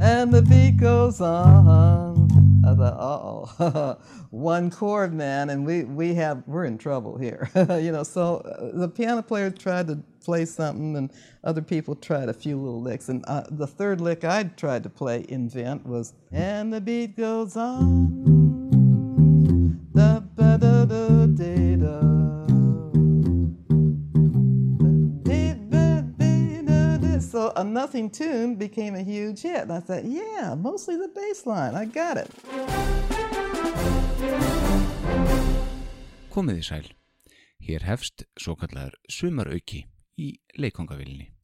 And the beat goes on. I thought, uh oh, one chord, man, and we, we have, we're in trouble here. you know, so uh, the piano player tried to play something, and other people tried a few little licks. And uh, the third lick I tried to play, invent, was, and the beat goes on. Da ba da da da So a nothing tune became a huge hit. And I thought, yeah, mostly the bass line. I got it. Komiði sæl. Hér hefst svo kallar sumarauki í leikongavillinni.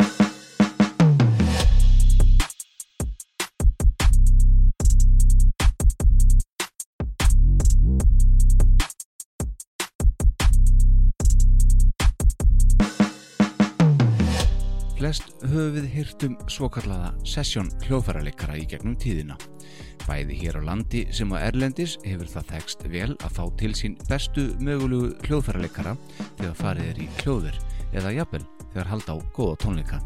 Flest höfum við hýrtum svokallaða sessjón hljóðfærarleikara í gegnum tíðina. Bæði hér á landi sem á Erlendis hefur það þekst vel að fá til sín bestu mögulegu hljóðfærarleikara þegar farið er í hljóður eða jafnvel þegar halda á góða tónleika.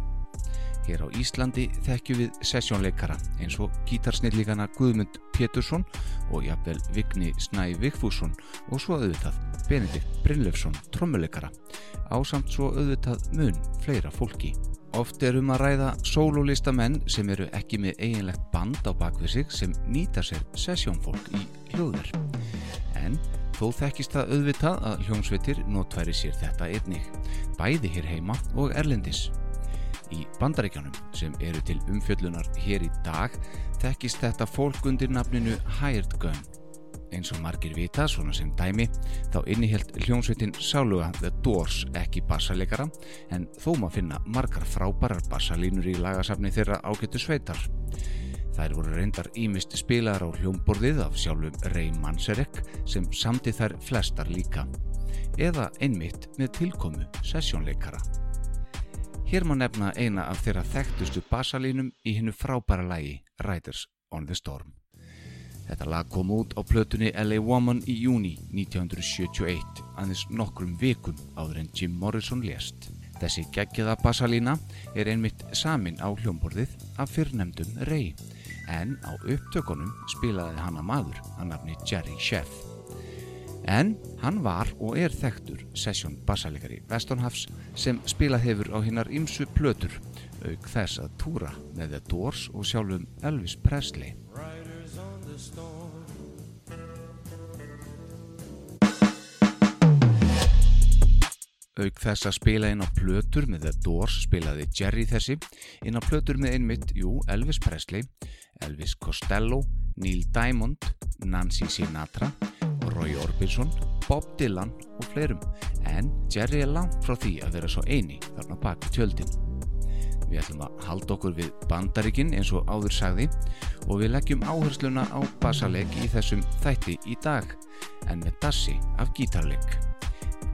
Hér á Íslandi þekkjum við sessjónleikara eins og gítarsnillíkana Guðmund Pétursson og jafnvel Vigni Snæ Vigfússon og svo auðvitað Benedikt Brynlefsson trommuleikara á samt svo auðvitað mun fleira fólki. Oft er um að ræða sólólistamenn sem eru ekki með eiginlegt band á bakvið sig sem nýta sér sessjónfólk í hljóður. En þó þekkist það auðvitað að hljómsveitir notværi sér þetta einnig, bæði hér heima og erlendis. Í bandaríkjanum sem eru til umfjöllunar hér í dag þekkist þetta fólk undir nafninu Hired Gun. Eins og margir vita, svona sem dæmi, þá innihjalt hljómsveitin sáluga The Doors ekki bassalegara en þó maður finna margar frábærar bassalínur í lagasafni þeirra ágættu sveitar. Þær voru reyndar ímist spilaðar á hljómborðið af sjálfum Ray Manzarek sem samti þær flestar líka. Eða einmitt með tilkomu sessjónleikara. Hér má nefna eina af þeirra þekktustu bassalínum í hennu frábæra lægi Riders on the Storm. Þetta lag kom út á plötunni LA Woman í júni 1971, aðeins nokkrum vikum áður en Jim Morrison lést. Þessi geggjaða bassalína er einmitt samin á hljómborðið af fyrrnemdum Ray, en á upptökunum spilaði hann að maður að nafni Jerry Sheff. En hann var og er þekktur sessjón bassalegari Vestonhafs sem spilað hefur á hinnar ymsu plötur, auk þess að túra með The Doors og sjálfum Elvis Presley. Auk þess að spila inn á plötur með The Doors spilaði Jerry þessi, inn á plötur með einmitt, jú, Elvis Presley, Elvis Costello, Neil Diamond, Nancy Sinatra, Roy Orbison, Bob Dylan og fleirum, en Jerry er langt frá því að vera svo eini þarna baki tjöldin. Við ætlum að halda okkur við bandaríkin eins og áður sagði og við leggjum áhersluna á bassaleg í þessum þætti í dag en með dassi af gítarleik.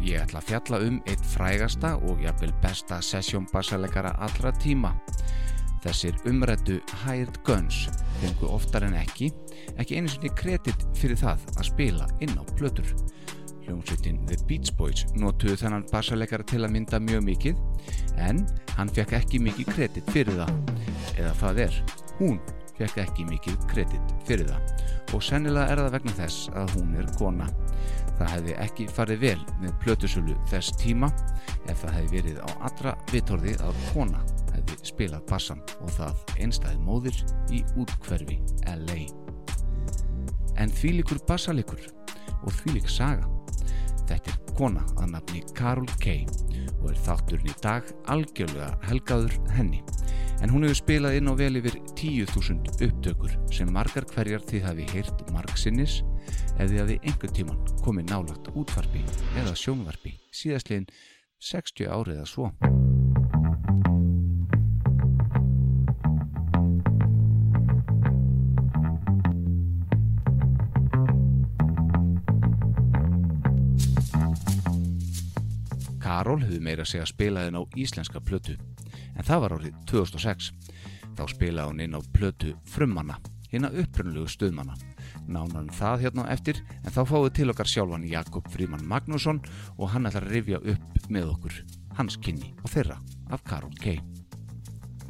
Ég ætla að fjalla um eitt frægasta og jafnvel besta sessjónbassalegara allra tíma. Þessir umrættu Hired Guns fengu oftar en ekki, ekki einu svonni kredit fyrir það að spila inn á plötur. Hljómsveitin The Beach Boys notuðu þennan bassalegara til að mynda mjög mikið en hann fekk ekki mikið kredit fyrir það. Eða það er, hún fekk ekki mikið kredit fyrir það og sennilega er það vegna þess að hún er kona. Það hefði ekki farið vel með plötusölu þess tíma ef það hefði verið á allra vitorði að kona hefði spilað bassan og það einstæði móðir í útkverfi LA. En því líkur bassalikur og því lík saga. Þetta er kona að nafni Karol K. og er þátturinn í dag algjörlega helgaður henni. En hún hefur spilað inn á vel yfir 10.000 upptökur sem margar hverjar þið hafi heyrt margsinnis ef þið hafi einhver tíman komið nálagt útvarpi eða sjónvarpi síðastlegin 60 árið eða svo. Karol hefði meira segja spilaðin á íslenska plötu en það var árið 2006. Þá spilaði hún inn á plötu Frummanna, hérna upprönnulegu stuðmanna. Nánan það hérna eftir en þá fáið til okkar sjálfan Jakob Fríman Magnússon og hann ætlar að rifja upp með okkur hans kynni og þeirra af Karol K.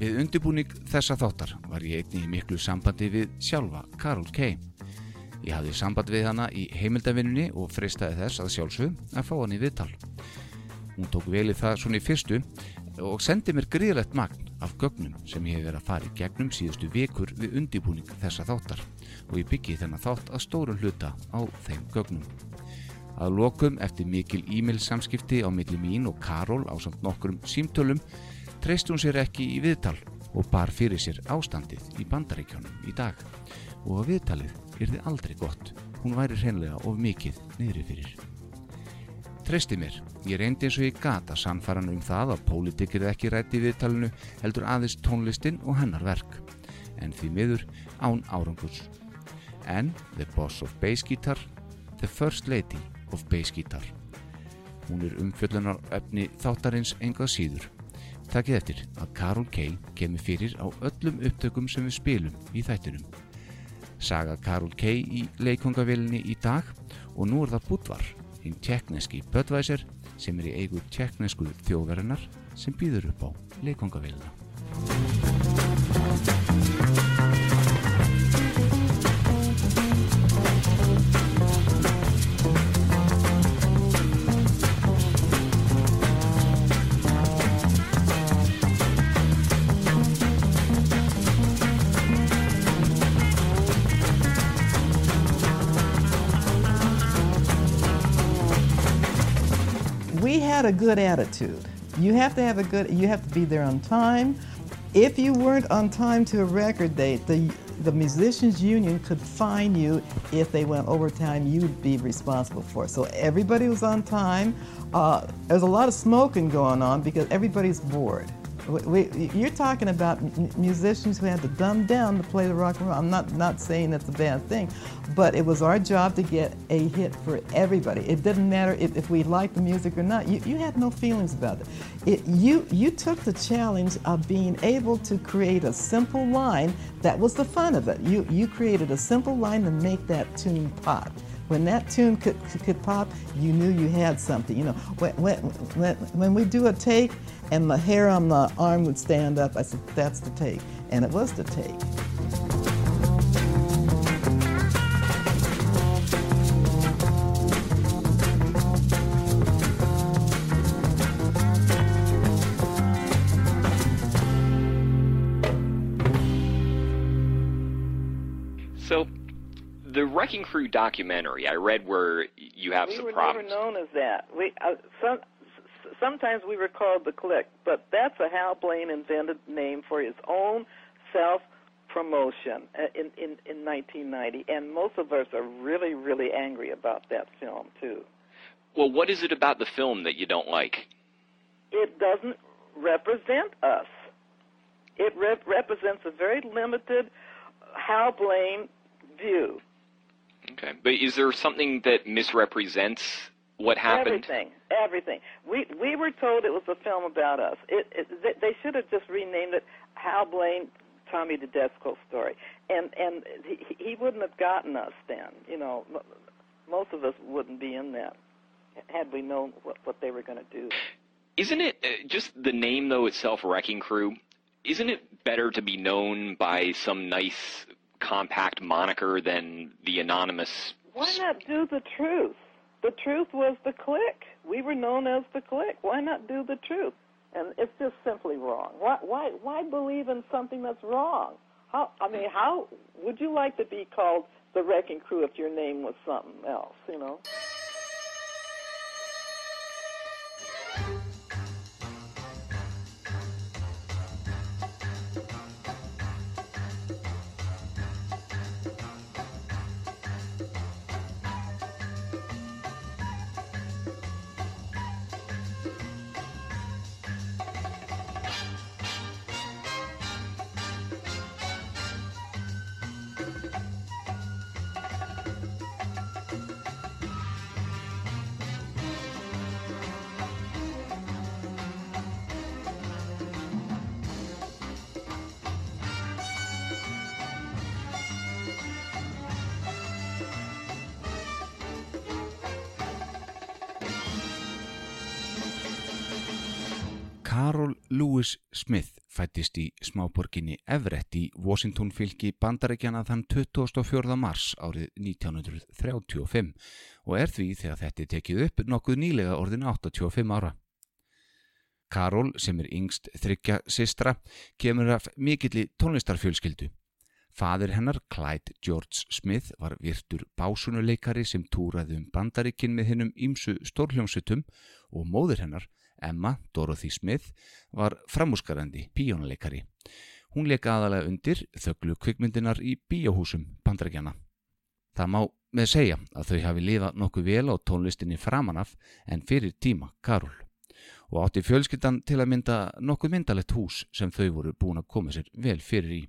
Við undirbúning þessa þáttar var ég einni í miklu sambandi við sjálfa Karol K. Ég hafði samband við hana í heimildavinnunni og freistaði þess að sjálfsög að fá hann í viðtal. Hún tók velið það svona í fyrstu og sendi mér gríðlegt magn af gögnum sem ég hef verið að fara í gegnum síðustu vikur við undirbúning þessa þáttar og ég byggi þennan þátt að stóru hluta á þeim gögnum. Að lokum eftir mikil e-mail samskipti á milli mín og Karol á samt nokkurum símtölum treyst hún sér ekki í viðtal og bar fyrir sér ástandið í bandaríkjónum í dag og að viðtalið yrði aldrei gott, hún væri hreinlega of mikið niðri fyrir. Treysti mér, ég reyndi eins og ég gata samfaran um það að pólitikir ekki rætti viðtalinu heldur aðeins tónlistin og hennar verk, en því miður án árangus. En The Boss of Bass Guitar, The First Lady of Bass Guitar. Hún er umfjöllunar öfni þáttarins engað síður. Takkið eftir að Karol K. kemur fyrir á öllum upptökum sem við spilum í þættinum. Saga Karol K. í leikongavillinni í dag og nú er það Budvar, hinn tjekkneski Böttvæsir sem er í eigu tjekknesku þjóðverðinar sem býður upp á leikongavillina. Had a good attitude. You have to have a good, you have to be there on time. If you weren't on time to a record date, the, the musicians union could fine you if they went overtime, you'd be responsible for. So everybody was on time. Uh, there's a lot of smoking going on because everybody's bored. We, you're talking about musicians who had to dumb down to play the rock and roll. I'm not, not saying that's a bad thing, but it was our job to get a hit for everybody. It didn't matter if, if we liked the music or not. You, you had no feelings about it. it. You, you took the challenge of being able to create a simple line. That was the fun of it. You, you created a simple line to make that tune pop when that tune could, could pop, you knew you had something. You know, when, when, when, when we do a take and the hair on the arm would stand up, I said, that's the take. And it was the take. Wrecking Crew documentary, I read where you have we some were problems. never known as that. We uh, some sometimes we were called the Click, but that's a Hal Blaine invented name for his own self promotion uh, in, in in 1990, and most of us are really really angry about that film too. Well, what is it about the film that you don't like? It doesn't represent us. It rep- represents a very limited Hal Blaine view. Okay, but is there something that misrepresents what happened? Everything, everything. We we were told it was a film about us. It, it they, should have just renamed it Hal Blaine, Tommy Tedesco story, and and he, he wouldn't have gotten us then. You know, most of us wouldn't be in that had we known what what they were going to do. Isn't it uh, just the name though itself, Wrecking Crew? Isn't it better to be known by some nice compact moniker than the anonymous? Why not do the truth? The truth was the click. We were known as the click. Why not do the truth? And it's just simply wrong. Why why why believe in something that's wrong? How I mean, how would you like to be called the wrecking crew if your name was something else, you know? Lewis Smith fættist í smáborginni Everett í Washington fylki bandarækjana þann 24. mars árið 1935 og er því þegar þetta tekið upp nokkuð nýlega orðin 85 ára. Karol sem er yngst þryggja sistra kemur af mikilli tónlistarfjölskyldu. Fadir hennar, Clyde George Smith, var virtur básunuleikari sem túraði um bandarikinn með hennum ímsu stórljónsutum og móður hennar, Emma Dorothy Smith, var framúskarandi píjónuleikari. Hún leika aðalega undir þögglu kvikmyndinar í bíóhúsum bandarækjana. Það má með segja að þau hafi lifað nokkuð vel á tónlistinni framanaf en fyrir tíma Karol og átti fjölskyldan til að mynda nokkuð myndalett hús sem þau voru búin að koma sér vel fyrir í.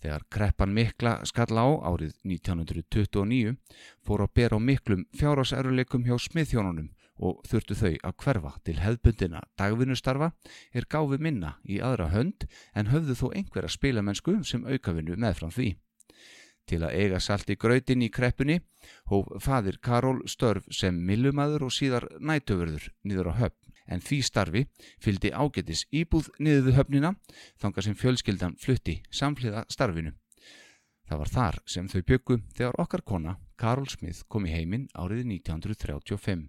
Þegar kreppan mikla skall á árið 1929 fór að bera á miklum fjárháserruleikum hjá smiðhjónunum og þurftu þau að hverfa til hefðbundina dagvinnustarfa er gáfi minna í aðra hönd en höfðu þó einhverja spilamennsku sem aukavinnu meðfram því. Til að eiga salt í gröytin í kreppunni hóf fadir Karol störf sem millumadur og síðar nætöfurður niður á höfn en því starfi fyldi ágetis íbúð niður við höfnina þanga sem fjölskyldan flutti samfliða starfinu. Það var þar sem þau byggu þegar okkar kona Karol Smith kom í heiminn árið 1935.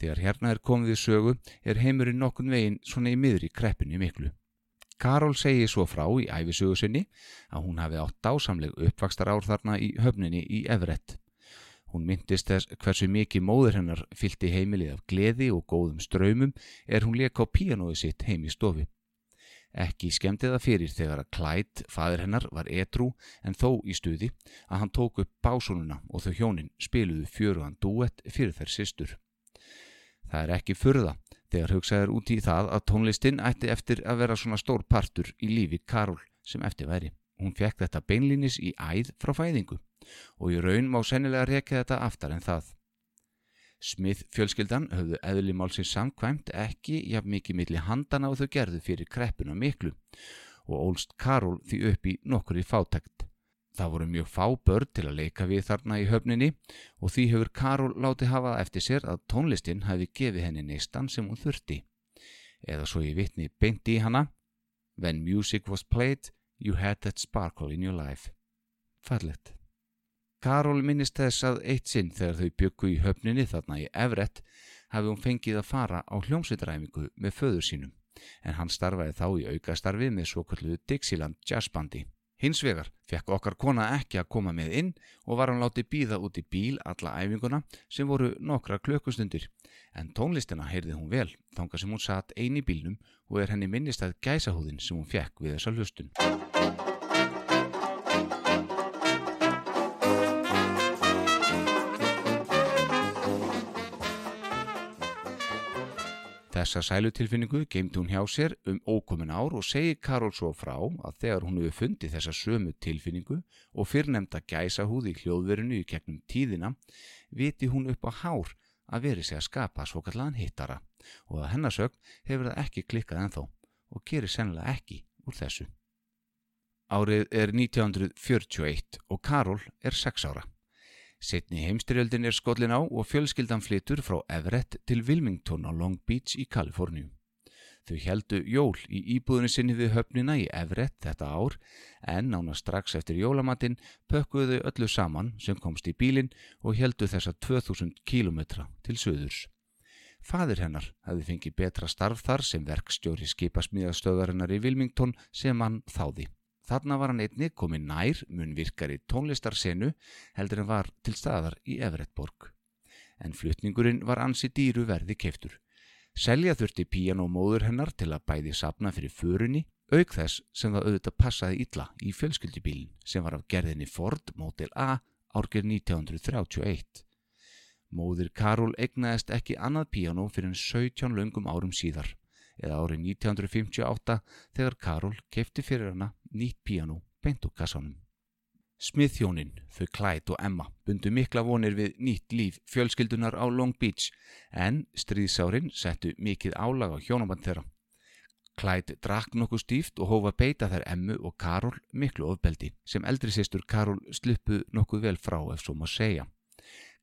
Þegar hérna er komið í sögu er heimurinn nokkun veginn svona í miðri kreppinni miklu. Karol segi svo frá í æfisögu sinni að hún hafi átt dásamleg uppvakstar ár þarna í höfninni í Everett. Hún myndist þess hversu mikið móður hennar fylgti heimilið af gleði og góðum ströymum er hún leka á píanóðu sitt heim í stofi. Ekki skemmti það fyrir þegar að Clyde, fadur hennar, var edru en þó í stuði að hann tók upp básununa og þau hjónin spiluðu fjörugan duett fyrir þær sýstur. Það er ekki furða þegar hugsaður út í það að tónlistin ætti eftir að vera svona stór partur í lífi Karol sem eftir væri. Hún fekk þetta beinlínis í æð frá fæðingu og í raun má sennilega rekja þetta aftar en það. Smith fjölskyldan höfðu eðli málsins samkvæmt ekki jafn mikið milli handana og þau gerðu fyrir kreppuna miklu og ólst Karol því upp í nokkur í fátækt. Það voru mjög fá börn til að leika við þarna í höfninni og því hefur Karol látið hafa eftir sér að tónlistin hafi gefið henni neistan sem hún þurfti. Eða svo ég vitni beint í hana When music was played, you had that sparkle in your life. Farlegt. Karol minnist þess að eitt sinn þegar þau byggu í höfninni þarna í Everett hafi hún fengið að fara á hljómsveitaræfingu með föður sínum en hann starfaði þá í aukastarfi með svo kalluðu Dixieland jazzbandi. Hins vegar fekk okkar kona ekki að koma með inn og var hann látið býða út í bíl alla æfinguna sem voru nokkra klökkustundir en tónlistina heyrði hún vel þánga sem hún satt eini bílnum og er henni minnist að gæsahúðin sem hún fekk við þessa hlustun. Þessa sælutilfinningu geimdi hún hjá sér um ókomin ár og segi Karol svo frá að þegar hún hefur fundið þessa sömu tilfinningu og fyrrnemda gæsahúð í hljóðverinu í gegnum tíðina viti hún upp á hár að veri sig að skapa svo kallan hittara og að hennarsögn hefur það ekki klikkað ennþá og gerir sennilega ekki úr þessu. Árið er 1941 og Karol er 6 ára. Setni heimstyrjöldin er skollin á og fjölskyldan flytur frá Everett til Wilmington á Long Beach í Kaliforníu. Þau heldu jól í íbúðinu sinni við höfnina í Everett þetta ár en nána strax eftir jólamatinn pökkuðu öllu saman sem komst í bílinn og heldu þessa 2000 kilometra til söðurs. Fadir hennar hefði fengið betra starf þar sem verkstjóri skipasmíðastöðarinnar í Wilmington sem hann þáði. Þarna var hann einni komið nær munvirkari tónlistarsenu heldur en var til staðar í Everettborg. En flutningurinn var ansi dýru verði keiftur. Selja þurfti píanómóður hennar til að bæði sapna fyrir förunni, auk þess sem það auðvitað passaði illa í fjölskyldibílin sem var af gerðinni Ford Model A árger 1931. Móður Karol egnaðist ekki annað píanó fyrir en 17 löngum árum síðar eða árið 1958 þegar Karol kefti fyrir hana nýtt píanó beint úr kassanum. Smithjónin, þau Clyde og Emma bundu mikla vonir við nýtt líf fjölskyldunar á Long Beach en stríðsárin settu mikið álag á hjónaband þeirra. Clyde drakk nokkuð stíft og hófa beita þær Emmu og Karol miklu ofbeldi sem eldri sýstur Karol sluppu nokkuð vel frá ef svo má segja.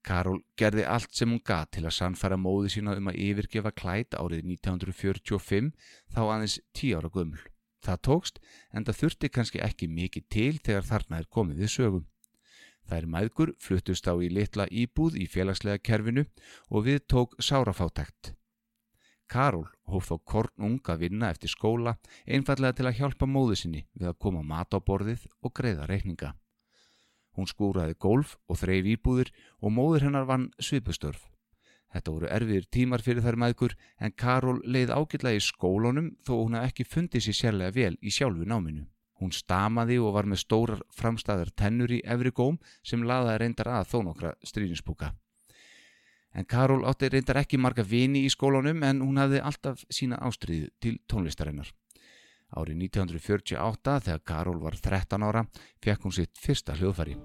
Karol gerði allt sem hún gat til að sannfæra móði sína um að yfirgefa klæt árið 1945 þá aðeins 10 ára gömul. Það tókst en það þurfti kannski ekki mikið til þegar þarna er komið við sögum. Þær mæðgur fluttust á í litla íbúð í félagslega kerfinu og við tók sárafátækt. Karol hóf þó korn unga vinna eftir skóla einfallega til að hjálpa móðu sinni við að koma mat á borðið og greiða reikninga. Hún skúraði gólf og þreif íbúðir og móður hennar vann svipustörf. Þetta voru erfiðir tímar fyrir þær maðgur en Karol leið ágætlega í skólunum þó hún hafði ekki fundið sér sérlega vel í sjálfu náminu. Hún stamaði og var með stórar framstæðar tennur í efri góm sem laðaði reyndar að þó nokkra stríðinspúka. En Karol átti reyndar ekki marga vini í skólunum en hún hafði alltaf sína ástriðu til tónlistarinnar. Árið 1948 þegar Karol var 13 ára fekk hún sitt fyrsta hljóðfæri.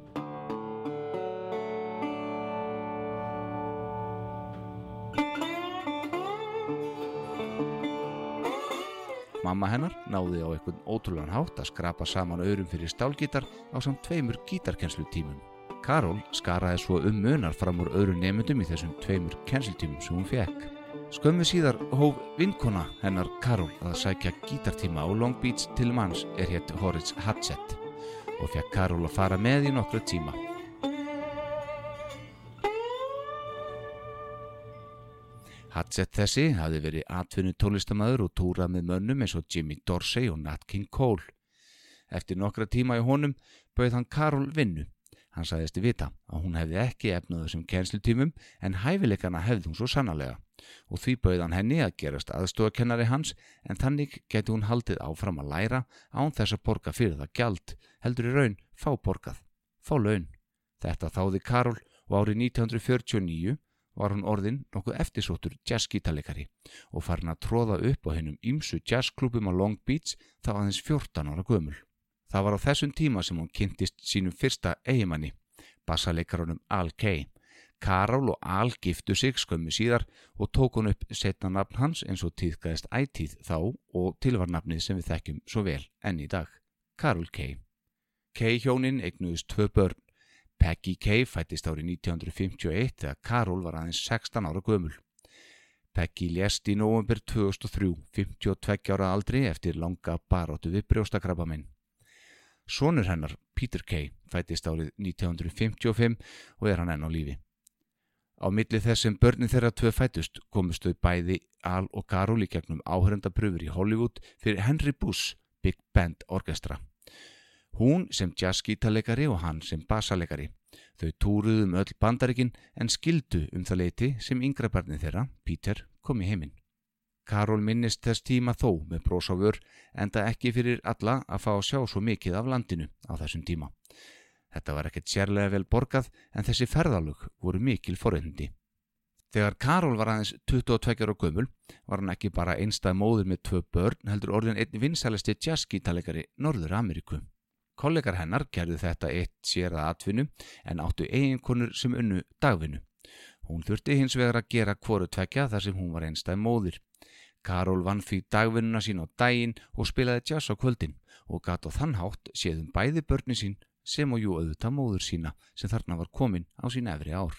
Mamma hennar náði á einhvern ótrúlan hátt að skrapa saman aurum fyrir stálgítar á samt tveimur gítarkenslu tímum. Karol skaraði svo um munar fram úr öðru nefndum í þessum tveimur kensltímum sem hún fekk. Skömmu síðar hóf vinkona hennar Karol að sækja gítartíma á Long Beach til manns er hétt Horace Hatsett og fekk Karol að fara með í nokkru tíma. Hatsett þessi hafi verið atvinnu tónlistamæður og túrað með mönnum eins og Jimmy Dorsey og Nat King Cole. Eftir nokkra tíma í honum bauð hann Karol vinnu. Hann sagðist í vita að hún hefði ekki efnaðu þessum kennslutímum en hæfileikana hefði hún svo sannarlega og því bauðan henni að gerast aðstofakennari hans en þannig geti hún haldið áfram að læra án þess að borga fyrir það gjald, heldur í raun fá borgað, fá laun. Þetta þáði Karol og árið 1949 var hún orðin nokkuð eftirsóttur jazzgítalegari og farin að tróða upp á hennum ímsu jazzklubum á Long Beach þá aðeins 14 ára gömul. Það var á þessum tíma sem hún kynntist sínum fyrsta eigimanni, bassalekarunum Al Kay Karál og Al giftu sig skömmu síðar og tók hún upp setna nafn hans eins og tíðgæðist ætíð þá og tilvarnafnið sem við þekkjum svo vel enn í dag, Karol Kay. Kay hjónin eignuðist tvö börn. Peggy Kay fættist árið 1951 þegar Karol var aðeins 16 ára gömul. Peggy lést í november 2003, 52 ára aldri eftir langa baróttu við brjóstakrabaminn. Sónur hennar, Peter Kay, fættist árið 1955 og er hann enn á lífi. Á milli þess sem börnin þeirra tvö fætust komist þau bæði Al og Karol í gegnum áhöröndapröfur í Hollywood fyrir Henry Buss Big Band Orkestra. Hún sem jazzgítalegari og hann sem bassalegari. Þau túruðu um öll bandarikinn en skildu um það leiti sem yngra barnin þeirra, Peter, kom í heiminn. Karol minnist þess tíma þó með brósávör enda ekki fyrir alla að fá að sjá svo mikið af landinu á þessum tíma. Þetta var ekkert sérlega vel borgað en þessi ferðalug voru mikil foröndi. Þegar Karol var aðeins 22 ára gömul var hann ekki bara einstað móður með tvö börn heldur orðin einn vinsælasti jazzgítalegari Norður Ameríku. Kollegar hennar gerðu þetta eitt sér að atvinnu en áttu eiginkonur sem unnu dagvinnu. Hún þurfti hins vegar að gera kvoru tvekja þar sem hún var einstað móður. Karol vann því dagvinnuna sín á daginn og spilaði jazz á kvöldin og gatt á þann hátt séðum bæði börni sín sem og jú auðvitað móður sína sem þarna var komin á sín efri ár.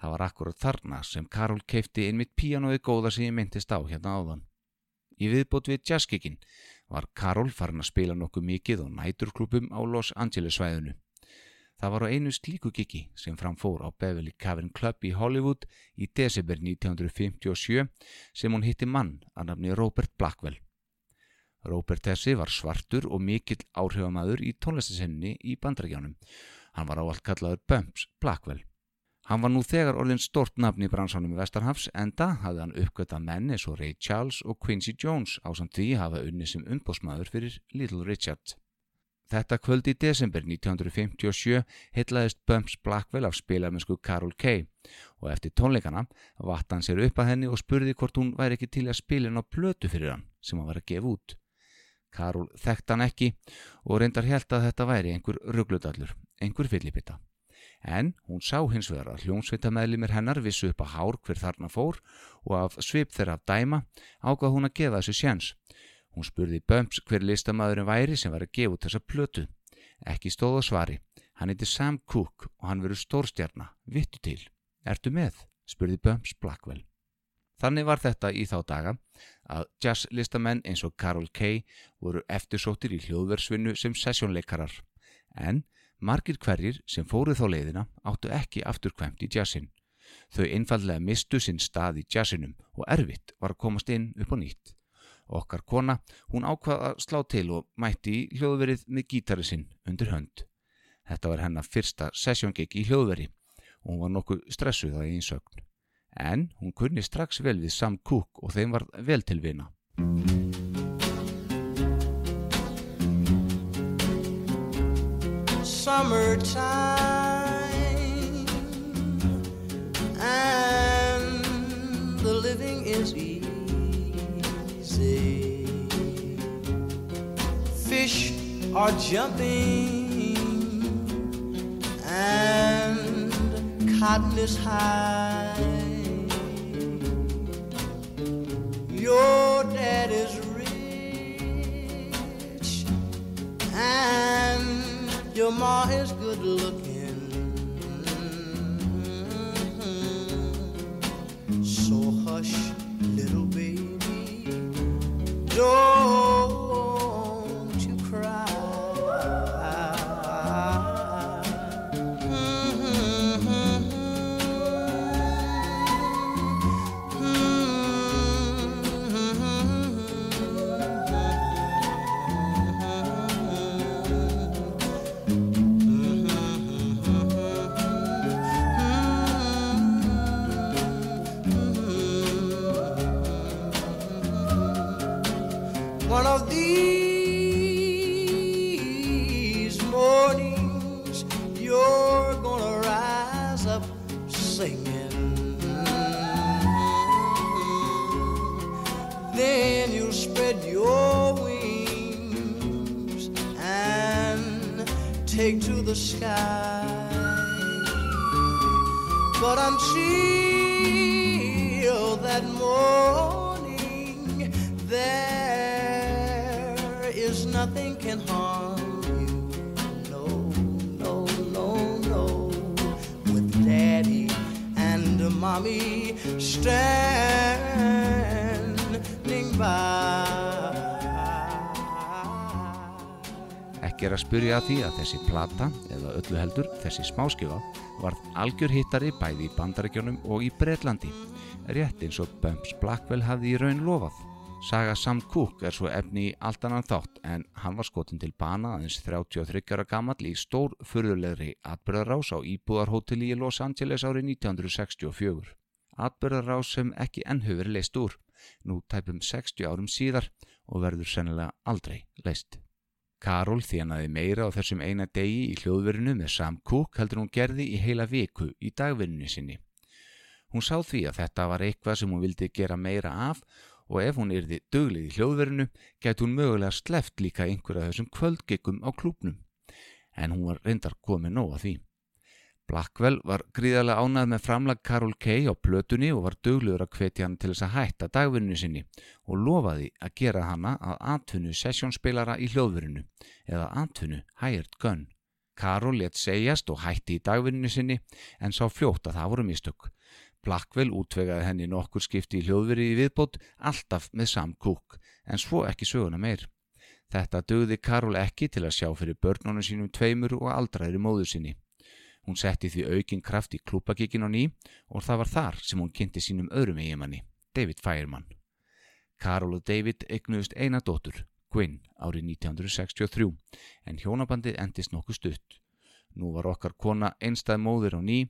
Það var akkurat þarna sem Karol keipti inn mitt píanóið góða sem ég myndist á hérna áðan. Í viðbót við jazzkikkin var Karol farin að spila nokkuð mikið á næturklubum á Los Angeles svæðinu. Það var á einu slíku kikki sem framfór á Beverly Cavern Club í Hollywood í desember 1957 sem hún hitti mann að nafni Robert Blackwell. Robert Tessi var svartur og mikill áhrifamæður í tónlistasenninni í bandrækjánum. Hann var ávalt kallaður Bumps Blackwell. Hann var nú þegar orðin stort nafn í bransanum í Vestarhafs enda hafði hann uppgötað menni svo Ray Charles og Quincy Jones á samt því hafa unni sem umbósmaður fyrir Little Richard. Þetta kvöld í desember 1957 hitlaðist Bumps Blackwell af spilarmennsku Carol Kay og eftir tónleikana vatt hann sér upp að henni og spurði hvort hún væri ekki til að spila henn á plötu fyrir hann sem hann var að gefa út. Karol þekkt hann ekki og reyndar held að þetta væri einhver ruggludallur, einhver fyllipita. En hún sá hins vegar að hljómsveitameðlimir hennar vissu upp að hár hver þarna fór og af svip þeirra að dæma ágað hún að gefa þessu sjans. Hún spurði Böms hver listamæðurinn væri sem var að gefa út þessa plötu. Ekki stóð á svari. Hann heiti Sam Cooke og hann verður stórstjarna, vittu til. Ertu með? spurði Bumps Blackwell. Þannig var þetta í þá daga að jazzlistamenn eins og Carol Kay voru eftirsóttir í hljóðversvinnu sem sessjónleikarar. En margir hverjir sem fóruð þá leiðina áttu ekki afturkvæmt í jazzin. Þau einfallega mistu sinn stað í jazzinum og erfitt var að komast inn upp á nýtt. Okkar kona, hún ákvaða að slá til og mætti í hljóðverið með gítari sinn undir hönd. Þetta var hennar fyrsta sessjóngik í hljóðveri og hún var nokkuð stressuð á einn sögn. En hún kunni strax vel við Sam Cooke og þeim var vel til vina. Summertime and the living is easy. Fish are jumping and cotton is high. Your dad is rich and your ma is good looking. So hush, little baby, don't Að því að þessi plata, eða öllu heldur þessi smáskifa, varð algjör hittari bæði í Bandaríkjónum og í Breitlandi, rétt eins og Bumps Blackwell hafði í raun lofað. Saga Sam Cooke er svo efni í allt annan þátt en hann var skotin til bana aðeins 33 ára gamall í stór furðulegri atbyrðarás á íbúðarhóteli í Los Angeles árið 1964. Atbyrðarás sem ekki enn hefur verið leist úr, nú tæpum 60 árum síðar og verður sennilega aldrei leist. Karol þjánaði meira á þessum eina degi í hljóðverinu með Sam Cooke heldur hún gerði í heila viku í dagvinninu sinni. Hún sá því að þetta var eitthvað sem hún vildi gera meira af og ef hún yrði döglið í hljóðverinu gæti hún mögulega sleft líka einhverja þessum kvöldgeikum á klúpnum. En hún var reyndar komið nóg að því. Blackwell var gríðarlega ánað með framlag Carol Kay á plötunni og var döglegur að hvetja hann til þess að hætta dagvinninu sinni og lofaði að gera hana að atvinnu sessjónspilara í hljóðverinu eða atvinnu hired gun. Carol let segjast og hætti í dagvinninu sinni en sá fljótt að það voru mistök. Blackwell útvegaði henni nokkur skipti í hljóðveri í viðbót alltaf með Sam Cooke en svo ekki söguna meir. Þetta dögði Carol ekki til að sjá fyrir börnunum sínum tveimur og aldraðri móður sinni. Hún setti því aukinn kraft í klúpagíkin á ný og það var þar sem hún kynnti sínum öðrum eigimanni, David Fireman. Carol og David eignuðust eina dóttur, Gwyn, árið 1963, en hjónabandið endist nokkuð stutt. Nú var okkar kona einstað móður á ný,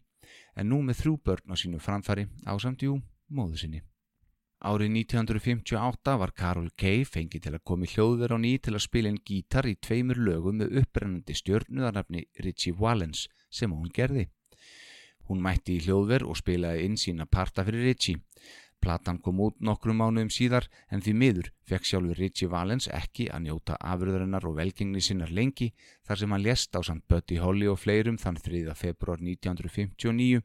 en nú með þrjú börn á sínu framfari á samtjú móðu sinni. Árið 1958 var Carol Kay fengið til að komi hljóðver á ný til að spila en gítar í tveimur lögum með upprennandi stjörnuðarnafni Richie Valens sem hún gerði. Hún mætti í hljóðver og spilaði inn sína parta fyrir Richie. Platan kom út nokkrum mánuðum síðar en því miður fekk sjálfur Richie Valens ekki að njóta afröðurinnar og velgengni sinnar lengi þar sem hann lést á samt Buddy Holly og fleirum þann 3. februar 1959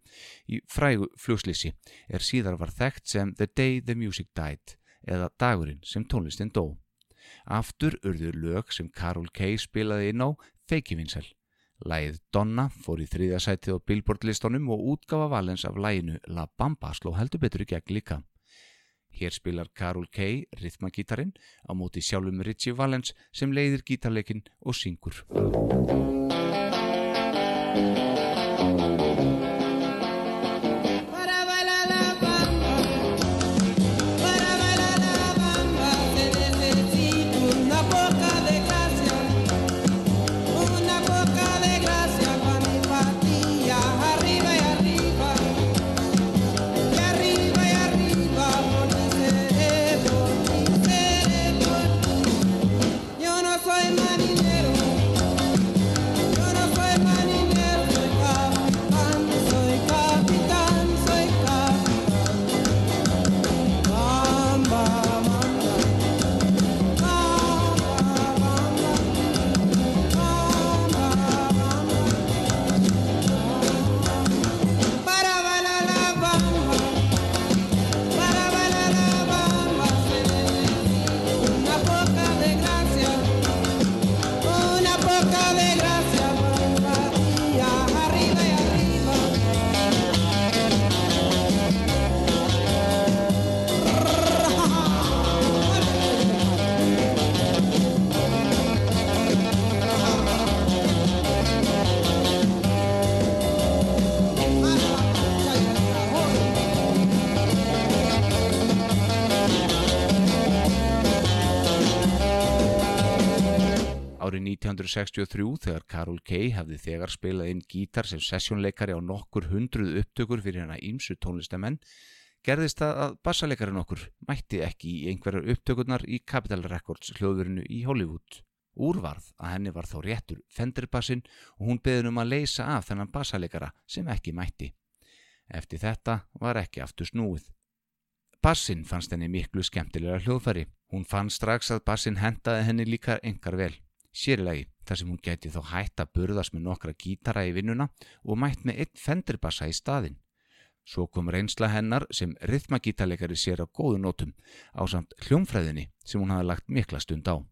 í frægu flugslýsi er síðar var þekkt sem The Day the Music Died eða dagurinn sem tónlistin dó. Aftur urður lög sem Carol Kay spilaði inn á feikivinsel. Lægið Donna fór í þriðja sætið á Billboard listónum og útgafa valens af læginu La Bamba sló heldur betur í gegn líka. Hér spilar Karol Kay rithmagítarin á móti sjálfum Richie Valens sem leiðir gítarleikin og syngur. Árið 1963 þegar Karol Kay hafði þegar spilað inn gítar sem sessjónleikari á nokkur hundruð upptökur fyrir hana ímsu tónlistamenn gerðist það að bassaleikarin okkur mætti ekki í einhverjar upptökurnar í Capitol Records hljóðurinu í Hollywood. Úrvarð að henni var þó réttur fenderbassin og hún beðin um að leysa af þennan bassaleikara sem ekki mætti. Eftir þetta var ekki aftur snúið. Bassin fannst henni miklu skemmtilega hljóðfæri. Hún fann strax að bassin hendaði henni líka engar vel. Sérilegi þar sem hún geti þá hætt að burðast með nokkra gítara í vinnuna og mætt með einn fenderbassa í staðinn. Svo kom reynsla hennar sem rithmagítarleikari sér á góðu nótum á samt hljómfræðinni sem hún hafði lagt mikla stund á.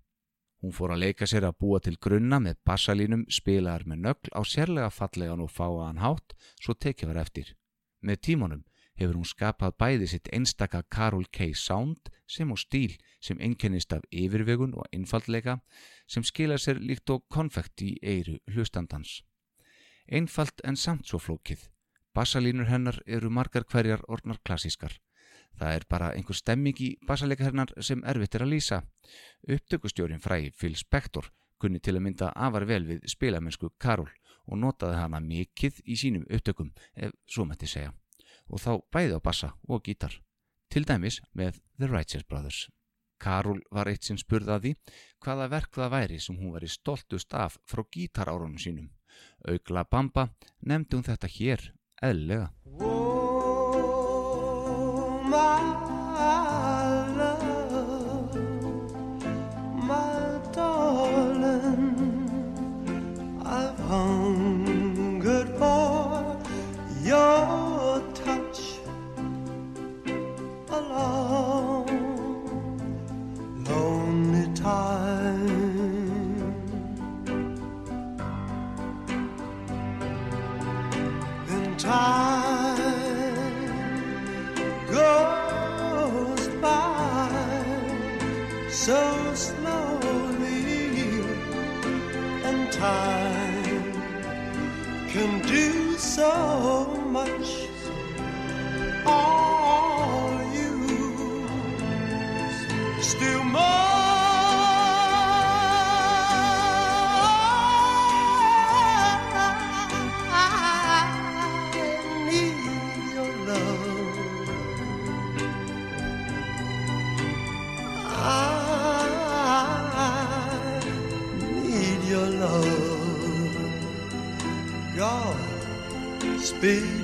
Hún fór að leika sér að búa til grunna með bassalínum spilaðar með nögl á sérlega fallegan og fáaðan hátt svo tekið var eftir. Með tímanum hefur hún skapað bæði sitt einstaka Karol K. sound sem og stíl sem einkennist af yfirvegun og einfaldleika sem skila sér líkt og konfekt í eiru hlustandans. Einfalt en samt svo flókið. Bassalínur hennar eru margar hverjar orðnar klassískar. Það er bara einhver stemming í bassaleika hennar sem erfitt er að lýsa. Upptökustjórin fræði Phil Spector kunni til að mynda afar vel við spilamennsku Karol og notaði hana mikið í sínum upptökum, ef svo mætti segja. Og þá bæði á bassa og gítar. Til dæmis með The Righteous Brothers. Karol var eitt sem spurði hvaða verk það væri sem hún var í stoltust af frá gítarárunum sínum. Augla Bamba nefndi hún þetta hér eðlega. Oh, be.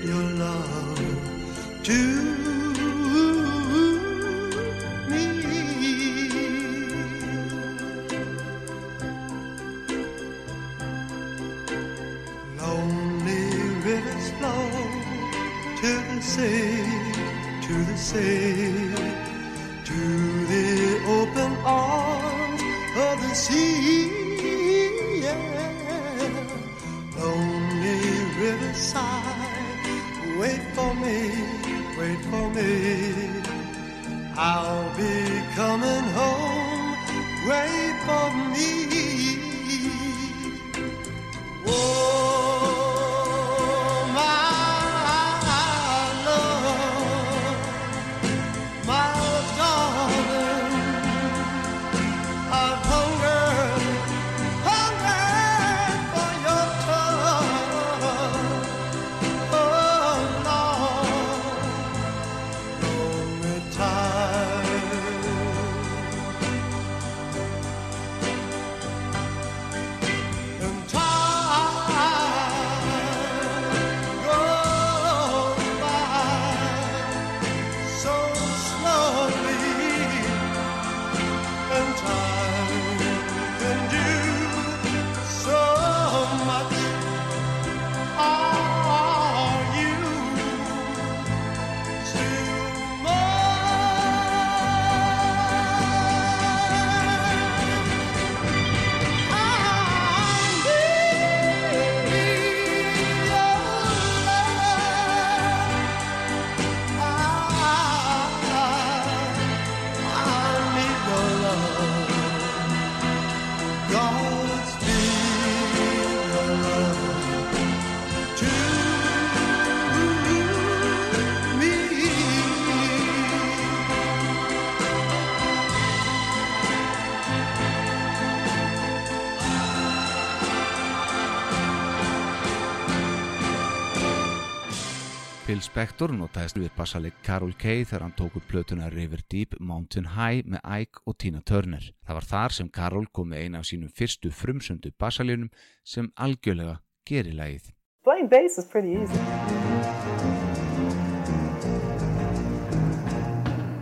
Phil Spector notaðist við bassaleg Carol Kay þegar hann tók upp plötuna River Deep Mountain High með Ike og Tina Turner. Það var þar sem Carol kom með eina af sínum fyrstu frumsöndu bassaljónum sem algjörlega geri lagið. Playing bass is pretty easy.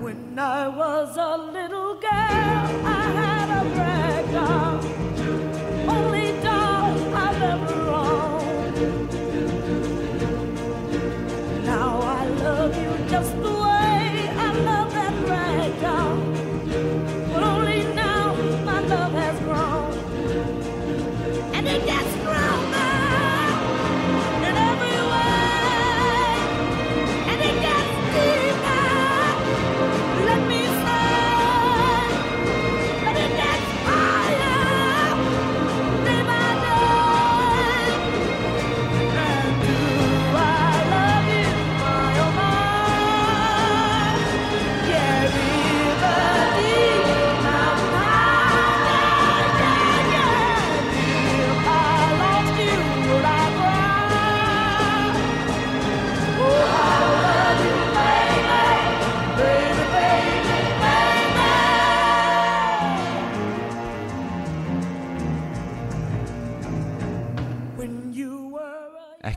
When I was a little girl, I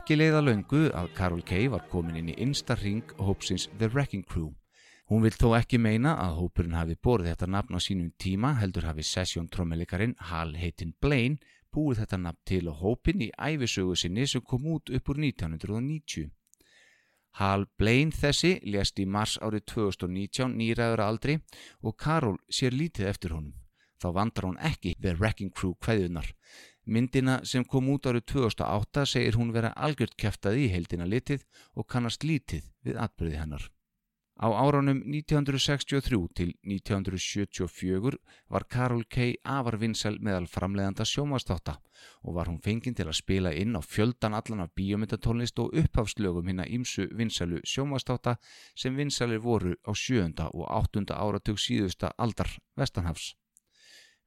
Ekki leiða löngu að Carol Kay var komin inn í innsta ring hópsins The Wrecking Crew. Hún vil þó ekki meina að hópurinn hafi borið þetta nafn á sínum tíma heldur hafi sesjón trommelikarinn Hal heitinn Blaine búið þetta nafn til á hópin í æfisögu sinni sem kom út upp úr 1990. Hal Blaine þessi lést í mars árið 2019 nýræður aldri og Carol sér lítið eftir honum. Þá vandrar hún ekki The Wrecking Crew kveðunar. Myndina sem kom út árið 2008 segir hún vera algjört kæftað í heildina litið og kannast lítið við atbyrði hennar. Á árunum 1963 til 1974 var Carol Kay afar vinsæl meðal framleiðanda sjómastáta og var hún fenginn til að spila inn á fjöldan allan af bíómyndatónlist og upphafslögum hinna ímsu vinsælu sjómastáta sem vinsælir voru á sjöunda og áttunda áratug síðusta aldar Vestanhafs.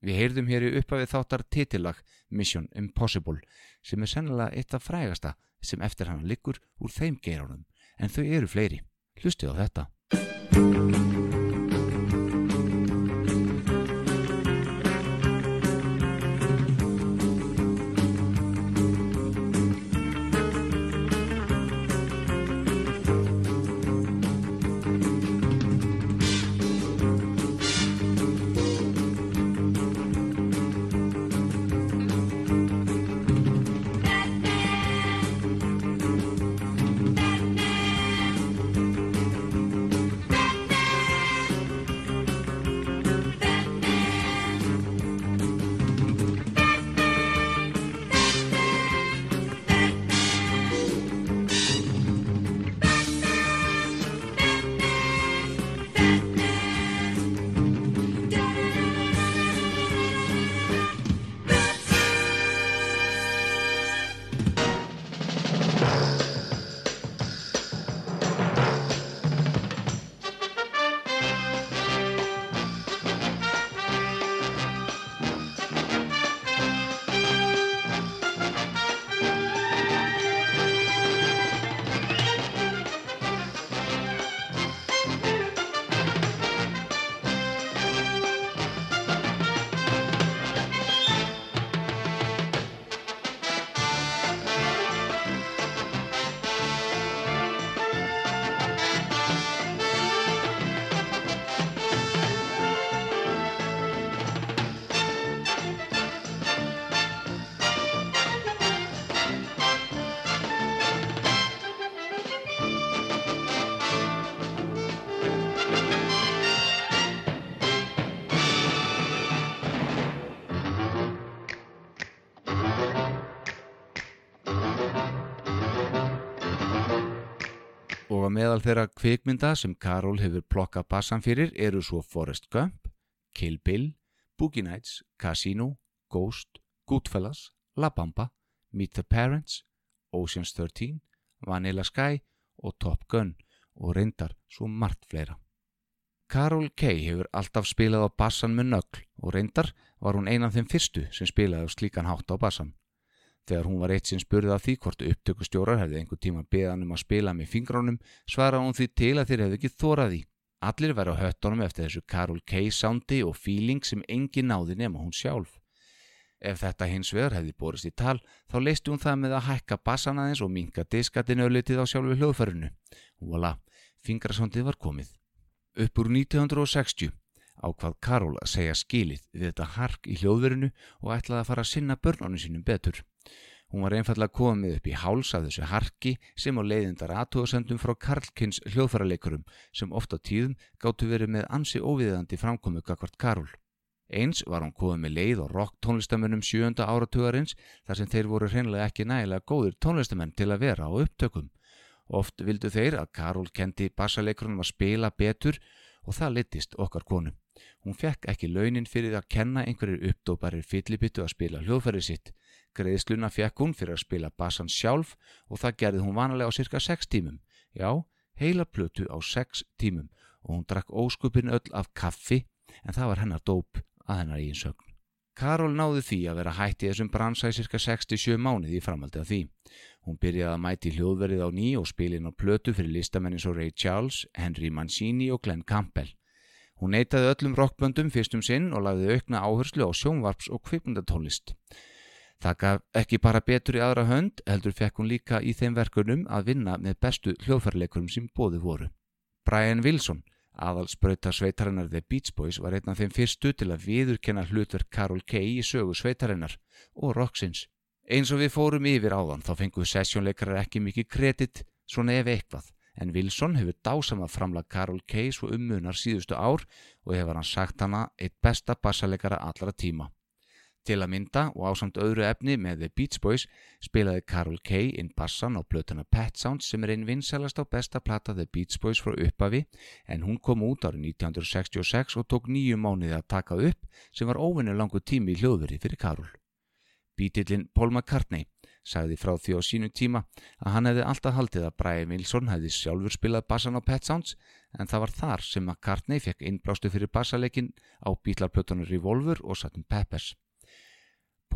Við heyrðum hér í upphafið þáttar titillag Mission Impossible sem er sennilega eitt af frægasta sem eftir hann liggur úr þeim geirunum en þau eru fleiri. Hlustið á þetta. Meðal þeirra kvikmynda sem Karol hefur plokkað bassan fyrir eru svo Forrest Gump, Kill Bill, Boogie Nights, Casino, Ghost, Goodfellas, La Bamba, Meet the Parents, Ocean's 13, Vanilla Sky og Top Gun og reyndar svo margt fleira. Carol Kay hefur alltaf spilað á bassan með nögl og reyndar var hún einan þeim fyrstu sem spilaði á slíkan hátt á bassan. Þegar hún var eitt sinn spurðið af því hvort upptökustjórar hefði einhver tíma beðan um að spila með fingrónum svaraði hún því til að þeir hefði ekki þórað í. Allir væri á höttunum eftir þessu Carol Kay soundi og feeling sem engin náði nema hún sjálf. Ef þetta hins vegar hefði borist í tal þá leisti hún það með að hækka bassan aðeins og minka diskatinu öllitið á sjálfu hljóðfærinu. Voila, fingrasondið var komið. Upp úr 1960 ákvað Karol að segja skilið við þetta hark í hljóðverinu og ætlaði að fara að sinna börnunum sínum betur. Hún var einfallega komið upp í háls af þessu harki sem á leiðindar aðtóðsendum frá Karlkins hljóðfæraleikurum sem ofta tíðum gáttu verið með ansi óviðandi framkomu gagvart Karol. Eins var hún komið með leið og rock tónlistamennum sjönda áratugarins þar sem þeir voru hreinlega ekki nægilega góðir tónlistamenn til að vera á upptökum. Oft vildu þeir að Karol kendi bassaleikurunum að spila betur og það litist okkar konu. Hún fekk ekki launin fyrir að kenna einhverjir uppdóparir fyllibittu að spila hljóðfærið sitt. Greiðsluna fekk hún fyrir að spila bassan sjálf og það gerði hún vanalega á cirka 6 tímum. Já, heila plötu á 6 tímum og hún drakk óskupin öll af kaffi en það var hennar dóp að hennar eigin sögn. Karol náði því að vera hætti þessum bransa í cirka 67 mánuði í framaldi af því. Hún byrjaði að mæti hljóðverið á ný og spilin á plötu fyrir listamennin svo Ray Charles, Henry Mancini og Glenn Campbell. Hún neytaði öllum rockböndum fyrstum sinn og lagði aukna áherslu á sjónvarps og kvipmundatónlist. Það gaf ekki bara betur í aðra hönd, heldur fekk hún líka í þeim verkunum að vinna með bestu hljóðfærleikurum sem bóði voru. Brian Wilson, aðalsprauta sveitarinnar The Beach Boys, var einn af þeim fyrstu til að viðurkenna hlutverk Carol Kay í sögu sveitarinnar og rocksins. Eins og við fórum yfir áðan þá fenguð sessjónleikarar ekki mikið kredit, svona ef eitthvað, en Wilson hefur dásamað framlag Carol Kay svo ummunar síðustu ár og hefur hann sagt hana eitt besta bassaleikara allra tíma. Til að mynda og ásamt öðru efni með The Beach Boys spilaði Carol Kay inn bassan á blötuna Pet Sounds sem er einn vinsælast á besta plata The Beach Boys frá uppafi en hún kom út árið 1966 og tók nýju mánuði að taka upp sem var óvinni langu tími í hljóðveri fyrir Carol. Bítillin Paul McCartney sagði frá því á sínu tíma að hann hefði alltaf haldið að Brian Wilson hefði sjálfur spilað bassan á Pet Sounds en það var þar sem McCartney fekk innblástu fyrir bassalekin á bítlarplötunum Revolver og Sgt. Peppers.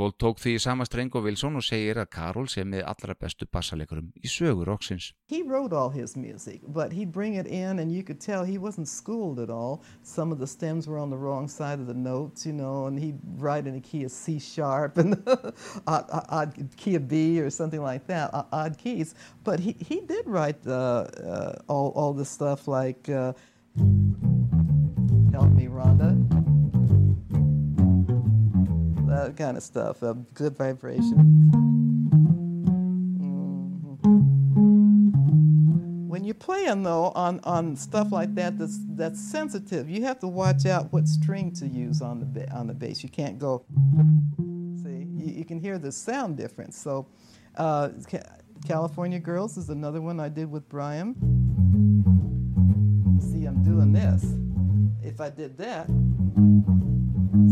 Paul tók því í sama streng og Wilson og segir að Karol sé með allra bestu í sögur. He wrote all his music, but he'd bring it in, and you could tell he wasn't schooled at all. Some of the stems were on the wrong side of the notes, you know, and he'd write in a key of C sharp and odd, odd key of B or something like that, odd keys. But he, he did write uh, all, all the stuff like uh, Help Me, Rhonda. That kind of stuff, uh, good vibration. Mhm. When you're playing though on, on stuff like that that's that's sensitive, you have to watch out what string to use on the on the bass. You can't go. See, you, you can hear the sound difference. So, uh, Ca- California Girls is another one I did with Brian. See, I'm doing this. If I did that,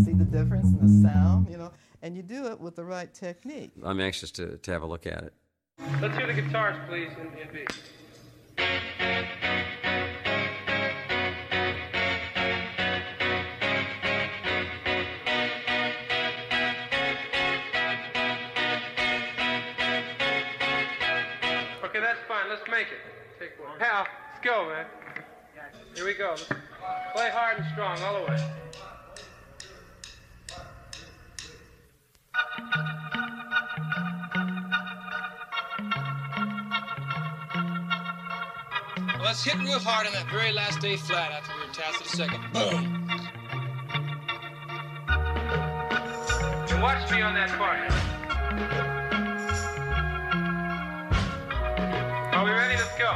see the difference in the sound, you know, and you do it with the right technique. I'm anxious to, to have a look at it. Let's hear the guitars, please, in, in B. Okay, that's fine. Let's make it. Take one. Hal, let's go, man. Here we go. Play hard and strong all the way. Let's hit real hard on that very last day flat after we were tasked with a second. Boom. And watch me on that part. Are we ready? Let's go.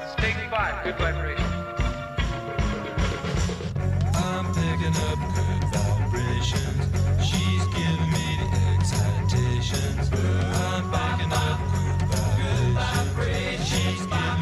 Let's take five. Good vibration. I'm picking up good vibrations. She's giving me the excitations. I'm picking up good vibrations. She's giving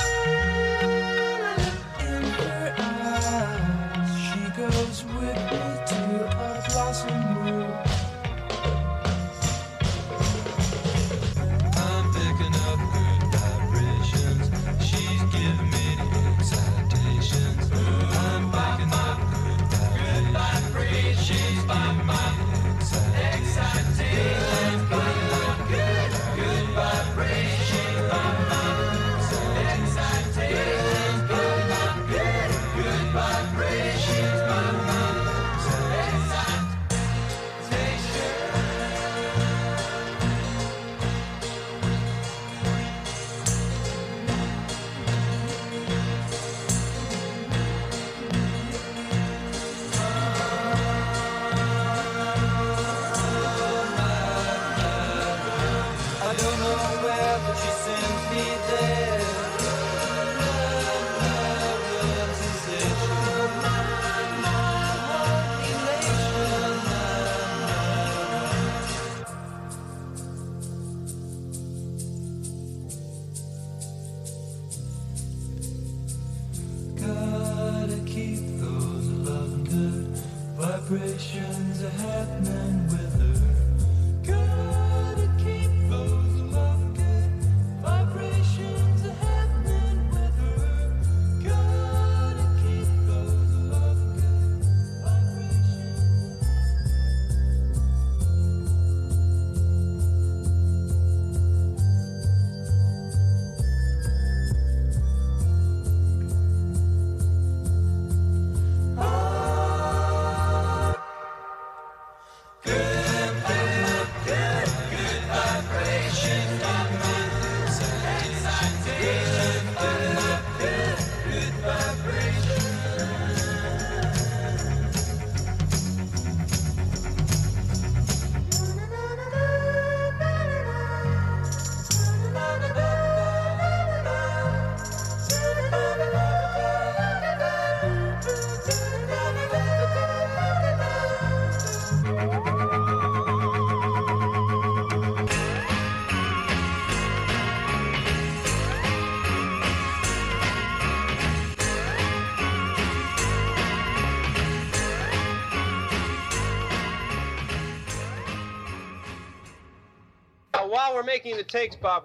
Takes, Bob,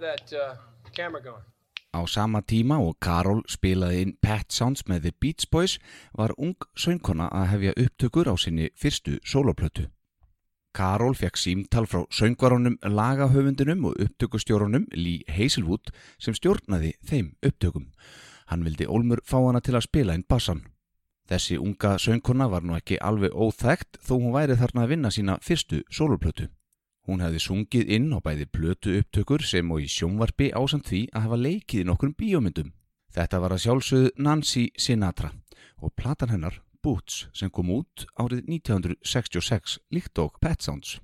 that uh. Á sama tíma og Karol spilaði inn Pet Sounds með The Beach Boys var ung söngkona að hefja upptökur á sinni fyrstu soloplötu. Karol fekk símtal frá söngvarónum, lagahöfundinum og upptökustjórunum Lee Hazelwood sem stjórnaði þeim upptökum. Hann vildi Olmur fá hana til að spila inn bassan. Þessi unga söngkona var nú ekki alveg óþægt þó hún væri þarna að vinna sína fyrstu soloplötu. Hún hefði sungið inn á bæði plötu upptökur sem og í sjónvarpi ásamt því að hafa leikið í nokkrum bíómyndum. Þetta var að sjálfsögðu Nancy Sinatra og platan hennar Boots sem kom út árið 1966 líkt og Pet Sounds.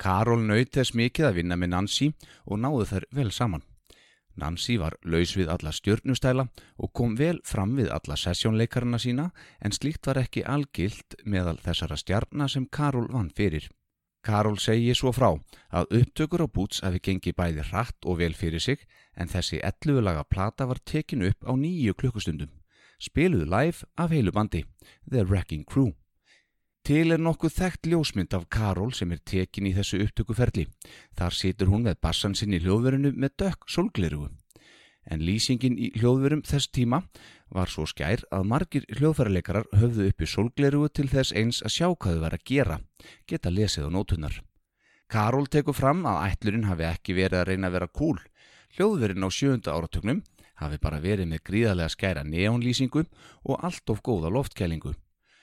Karol naut þess mikið að vinna með Nancy og náðu þær vel saman. Nancy var laus við alla stjörnustæla og kom vel fram við alla sessjónleikarna sína en slíkt var ekki algilt meðal þessara stjarna sem Karol vann fyrir. Karol segi svo frá að upptökur á Boots hafi gengið bæði hratt og vel fyrir sig en þessi 11 laga plata var tekin upp á nýju klukkustundum. Spiluðu live af heilu bandi, The Wrecking Crew. Til er nokkuð þekkt ljósmynd af Karol sem er tekin í þessu upptökuferli. Þar situr hún með bassan sinn í hljóðverinu með dökk solglerugu. En lýsingin í hljóðverum þess tíma var svo skær að margir hljóðfæraleikarar höfðu uppi solglerugu til þess eins að sjá hvað þau var að gera, geta lesið á nótunar. Karol tekur fram að ætlurinn hafi ekki verið að reyna að vera cool. Hljóðverin á sjönda áratögnum hafi bara verið með gríðarlega skæra neonlýsingu og allt of góða loftkælingu.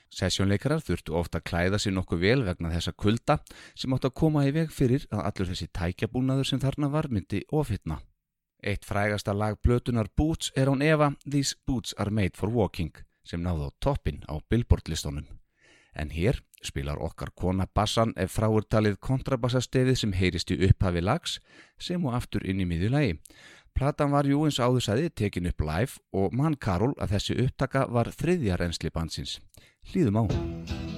Sessjónleikarar þurftu ofta að klæða sér nokkuð vel vegna þessa kulda sem átt að koma í veg fyrir að allur þessi tækjabúnaður sem þarna var myndi ofitna. Eitt frægasta lag plötunar Boots er án Eva These Boots are made for walking sem náðu á toppin á Billboard listónum. En hér spilar okkar kona bassan ef fráurtalið kontrabassastefið sem heyrist í upphafi lags sem og aftur inn í miðjulagi. Platan var jú eins áðursæði tekin upp live og mann Karol að þessi upptaka var þriðja reynsli bansins. Hlýðum á. You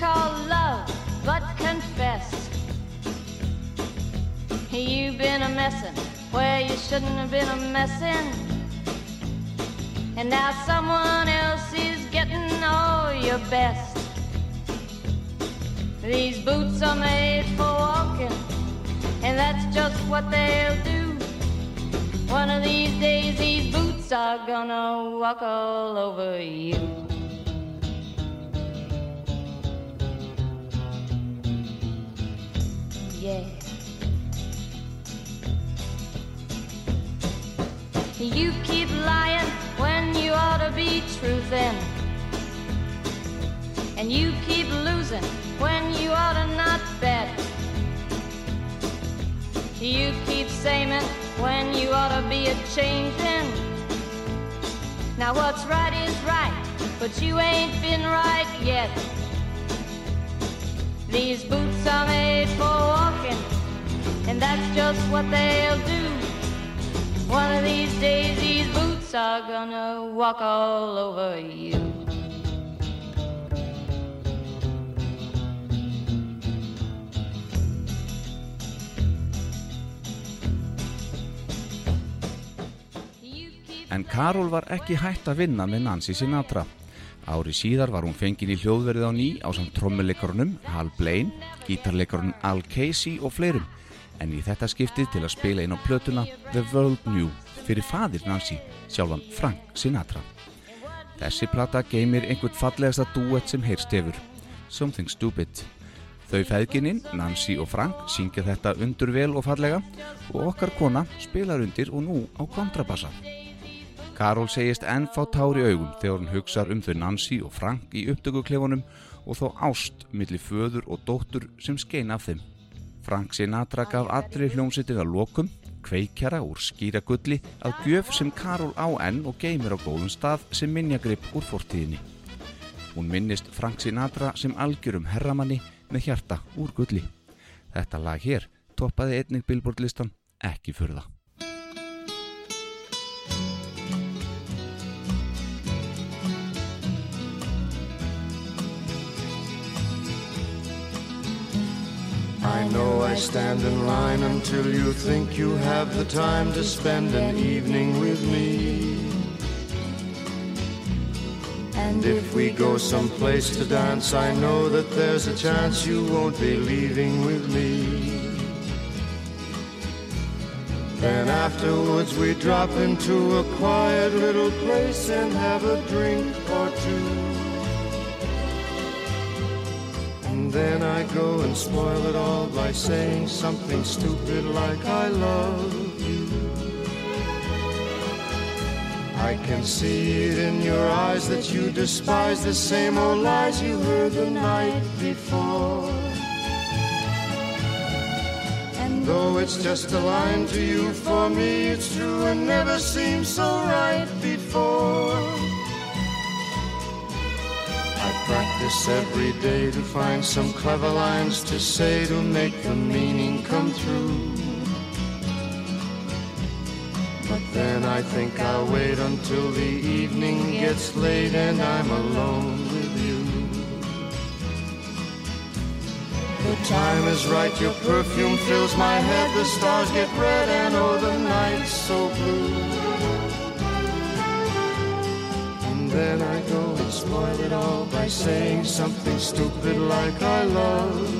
call love, but confess. You've been a messin' where you shouldn't have been a messin'. And now someone else is getting all your best. These boots are made for walking, and that's just what they'll do. One of these days, these boots are gonna walk all over you. Yeah. You keep lying when you ought to be truthin'. And you keep losing when you ought to not bet. You keep saying when you ought to be a changing. Now what's right is right, but you ain't been right yet. These boots are made for walking, and that's just what they'll do. One of these days, these boots are gonna walk all over you. En Karol var ekki hægt að vinna með Nancy Sinatra. Ári síðar var hún fengin í hljóðverið á ný á samt trommuleikarunum Hal Blaine, gítarleikarunum Al Casey og fleirum. En í þetta skiptið til að spila inn á plötuna The World Knew fyrir fadir Nancy, sjálfan Frank Sinatra. Þessi plata geymir einhvern fallegasta duett sem heyrst hefur, Something Stupid. Þau feðgininn, Nancy og Frank, syngja þetta undur vel og fallega og okkar kona spilar undir og nú á kontrabassa. Karol segist ennfá tár í augum þegar hann hugsar um þau Nancy og Frank í upptökuklefunum og þó ást millir föður og dóttur sem skeina af þeim. Frank Sinatra gaf allri hljómsittir að lokum, kveikjara úr skýra gulli að gjöf sem Karol á enn og geymir á góðum stað sem minnjagripp úr fortíðinni. Hún minnist Frank Sinatra sem algjörum herramanni með hjarta úr gulli. Þetta lag hér toppaði einnig billboardlistan ekki fyrða. I I stand in line until you think you have the time to spend an evening with me. And if we go someplace to dance, I know that there's a chance you won't be leaving with me. Then afterwards we drop into a quiet little place and have a drink or two. And then I go and spoil it all by saying something stupid like I love you. I can see it in your eyes that you despise the same old lies you heard the night before. And though it's just a line to you, for me it's true and never seemed so right before. Practice every day to find some clever lines to say to make the meaning come through. But then I think I'll wait until the evening gets late and I'm alone with you. The time is right, your perfume fills my head, the stars get red and oh the night's so blue. Then I go and spoil it all by saying something stupid like I love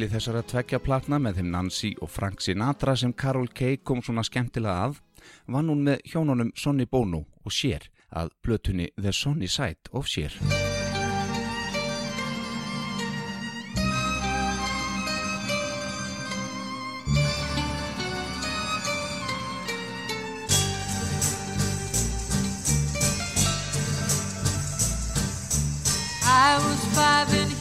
milli þessara tveggja platna með þeim Nancy og Frank Sinatra sem Carol Kay kom svona skemmtilega að vann hún með hjónunum Sonny Bono og Cher að blötunni The Sonny Side of Cher. I was five and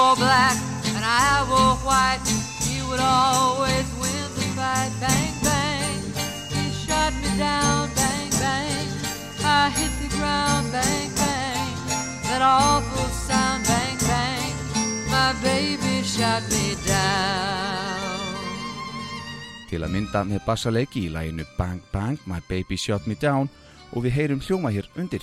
wore black and I wore white. He would always win the fight. Bang, bang. He shot me down. Bang, bang. I hit the ground. Bang, bang. That awful sound. Bang, bang. My baby shot me down. Til að mynda með bassaleiki í læginu Bang Bang My Baby Shot Me Down og við heyrum hljóma hér undir.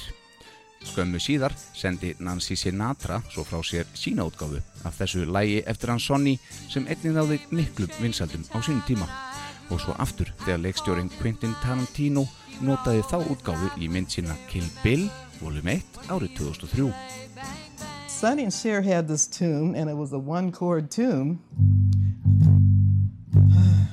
Skömmu síðar sendi Nancy Sinatra svo frá sér sína útgáfu af þessu lægi eftir hann Sonny sem einnig náði miklum vinsaldum á sínum tíma og svo aftur þegar leikstjórin Quentin Tarantino notaði þá útgáfu í mynd sína Kill Bill volum 1 árið 2003. Sonny and Cher had this tune, and it was a one chord tune.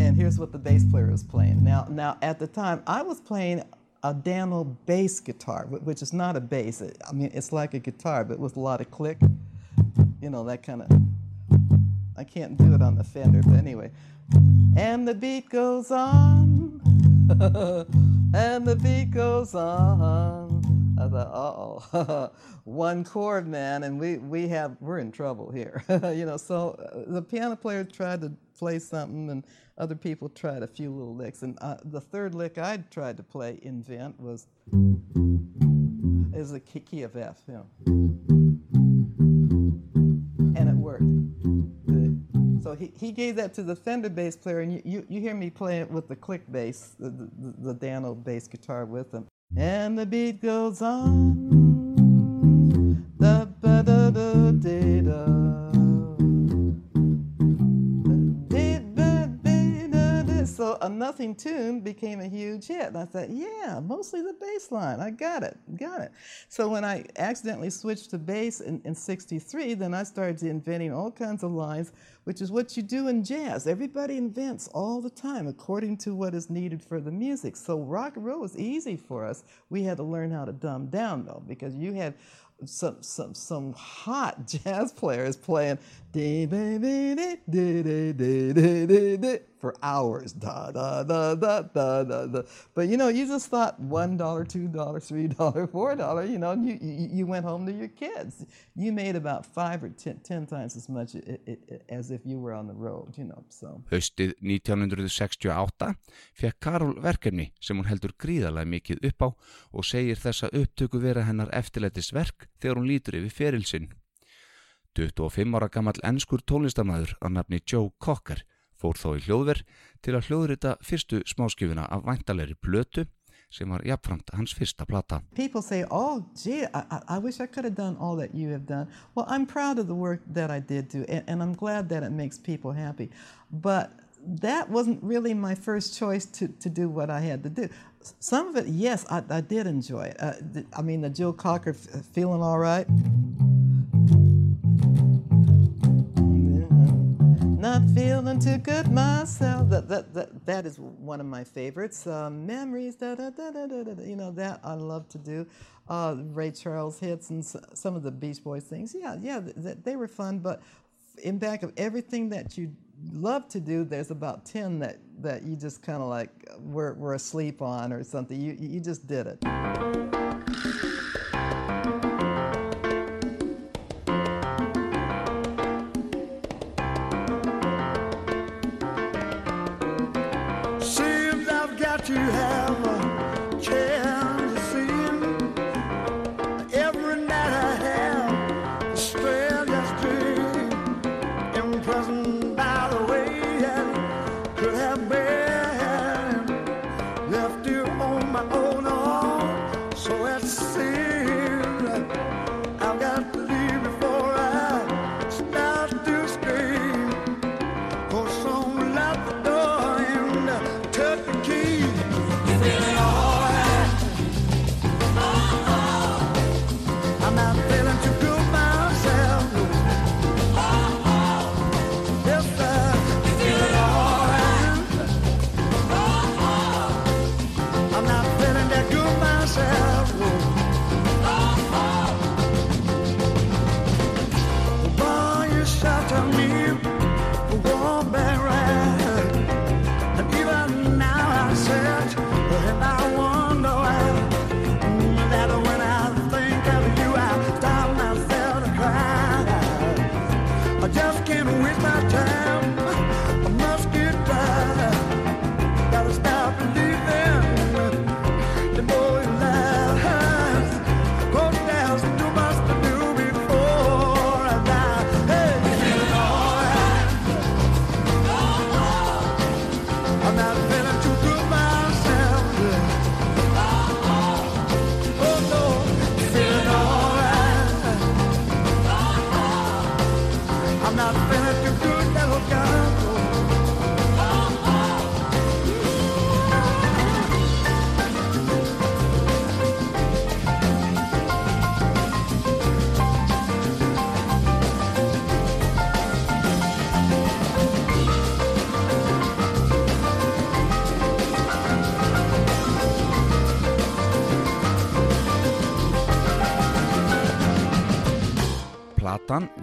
And here's what the bass player was playing. Now, now at the time, I was playing a Dano bass guitar, which is not a bass. I mean, it's like a guitar, but with a lot of click. You know, that kind of. I can't do it on the Fender, but anyway. And the beat goes on, and the beat goes on. I thought, oh, one chord, man, and we, we have we're in trouble here, you know. So uh, the piano player tried to play something, and other people tried a few little licks, and uh, the third lick I tried to play invent was is the key, of F, know, and it worked. So he, he gave that to the Fender bass player, and you, you, you hear me play it with the click bass, the, the, the Dano bass guitar with him. And the beat goes on. Da ba da da da da. So a nothing tune became a huge hit. And I said, yeah, mostly the bass line. I got it, got it. So when I accidentally switched to bass in, in 63, then I started inventing all kinds of lines, which is what you do in jazz. Everybody invents all the time according to what is needed for the music. So rock and roll was easy for us. We had to learn how to dumb down though, because you had some some some hot jazz players playing for hours. Da, da, da, da, da, da, da. But you know, you just thought one dollar, two dollar, three dollar, four dollar. You know, you, you, you went home to your kids. You made about five or ten, ten times as much as if you were on the road. You know, so. Haustið 1968 fekk Karol verkefni sem hún heldur gríðalega mikið upp á og segir þessa upptöku vera hennar eftirlætisverk þegar hún lítur yfir ferilsinn. 25 ára gamall enskur tónlistamæður að nafni Joe Cocker fór þó í hljóðver til að hljóðrita fyrstu smáskjöfuna af væntalegri plötu sem var jafnframt hans fyrsta plata. People say, "Oh, gee, I, I, wish I could have done all that you have done." Well, I'm proud of the work that I did do, and, and I'm glad that it makes people happy. But that wasn't really my first choice to, to do what I had to do. Some of it, yes, I, I did enjoy it. Uh, I mean, the Jill Cocker feeling all right. Not feeling too good myself. That that that, that is one of my favorites. Um, memories, da, da, da, da, da, da, you know that I love to do. Uh, Ray Charles hits and some of the Beach Boys things. Yeah, yeah, th- th- they were fun. But in back of everything that you love to do, there's about ten that that you just kind of like were were asleep on or something. You you just did it.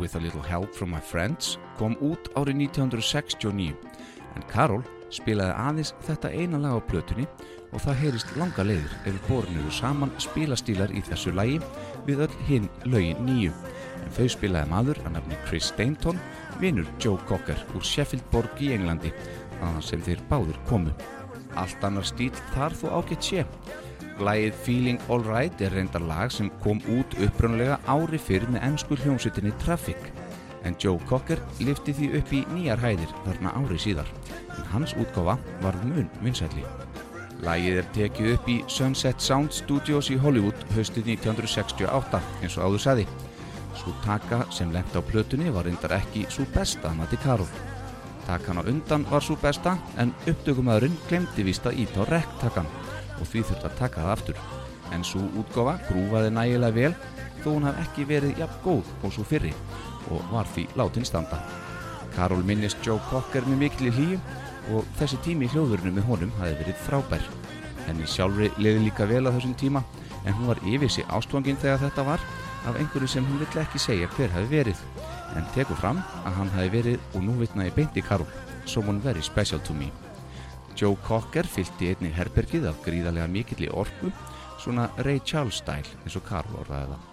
With a Little Help from My Friends kom út árið 1969 en Karol spilaði aðeins þetta eina lag á plötunni og það heyrist langa leiðir ef borinu saman spilastílar í þessu lagi við öll hinn lögin nýju en þau spilaði maður að nafni Chris Stainton, vinur Joe Cocker úr Sheffield Borg í Englandi þaðan sem þeir báður komu. Allt annar stíl þar þó ágætt sé. Lægið Feeling Alright er reyndar lag sem kom út upprönnulega ári fyrir með ennsku hljómsutinni Traffic en Joe Cocker lifti því upp í nýjar hæðir þarna ári síðar en hans útgáfa var mun vinsætli. Lægið er tekið upp í Sunset Sound Studios í Hollywood haustið 1968 eins og áður sagði. Svo taka sem lemt á plötunni var reyndar ekki svo besta mati Karol. Takan á undan var svo besta en upptökumæðurinn glemdi víst að íta á rektakan og því þurfti að taka það aftur. En svo útgáfa grúfaði nægilega vel þó hún hafði ekki verið jafn góð og svo fyrri og var því látin standa. Karol minnist Joe Cocker með mikli hlýju og þessi tími í hljóðurinu með honum hafi verið frábær. Henni sjálfri leiði líka vel á þessum tíma en hún var yfir sig ástfangin þegar þetta var af einhverju sem hún vill ekki segja hver hafi verið en tekur fram að hann hafi verið og nú vitna ég beint í Karol someone very special to me. Joe Cocker fylgdi einni herbergið af gríðarlega mikilli orku svona Ray Charles stæl eins og Karol orðaði það.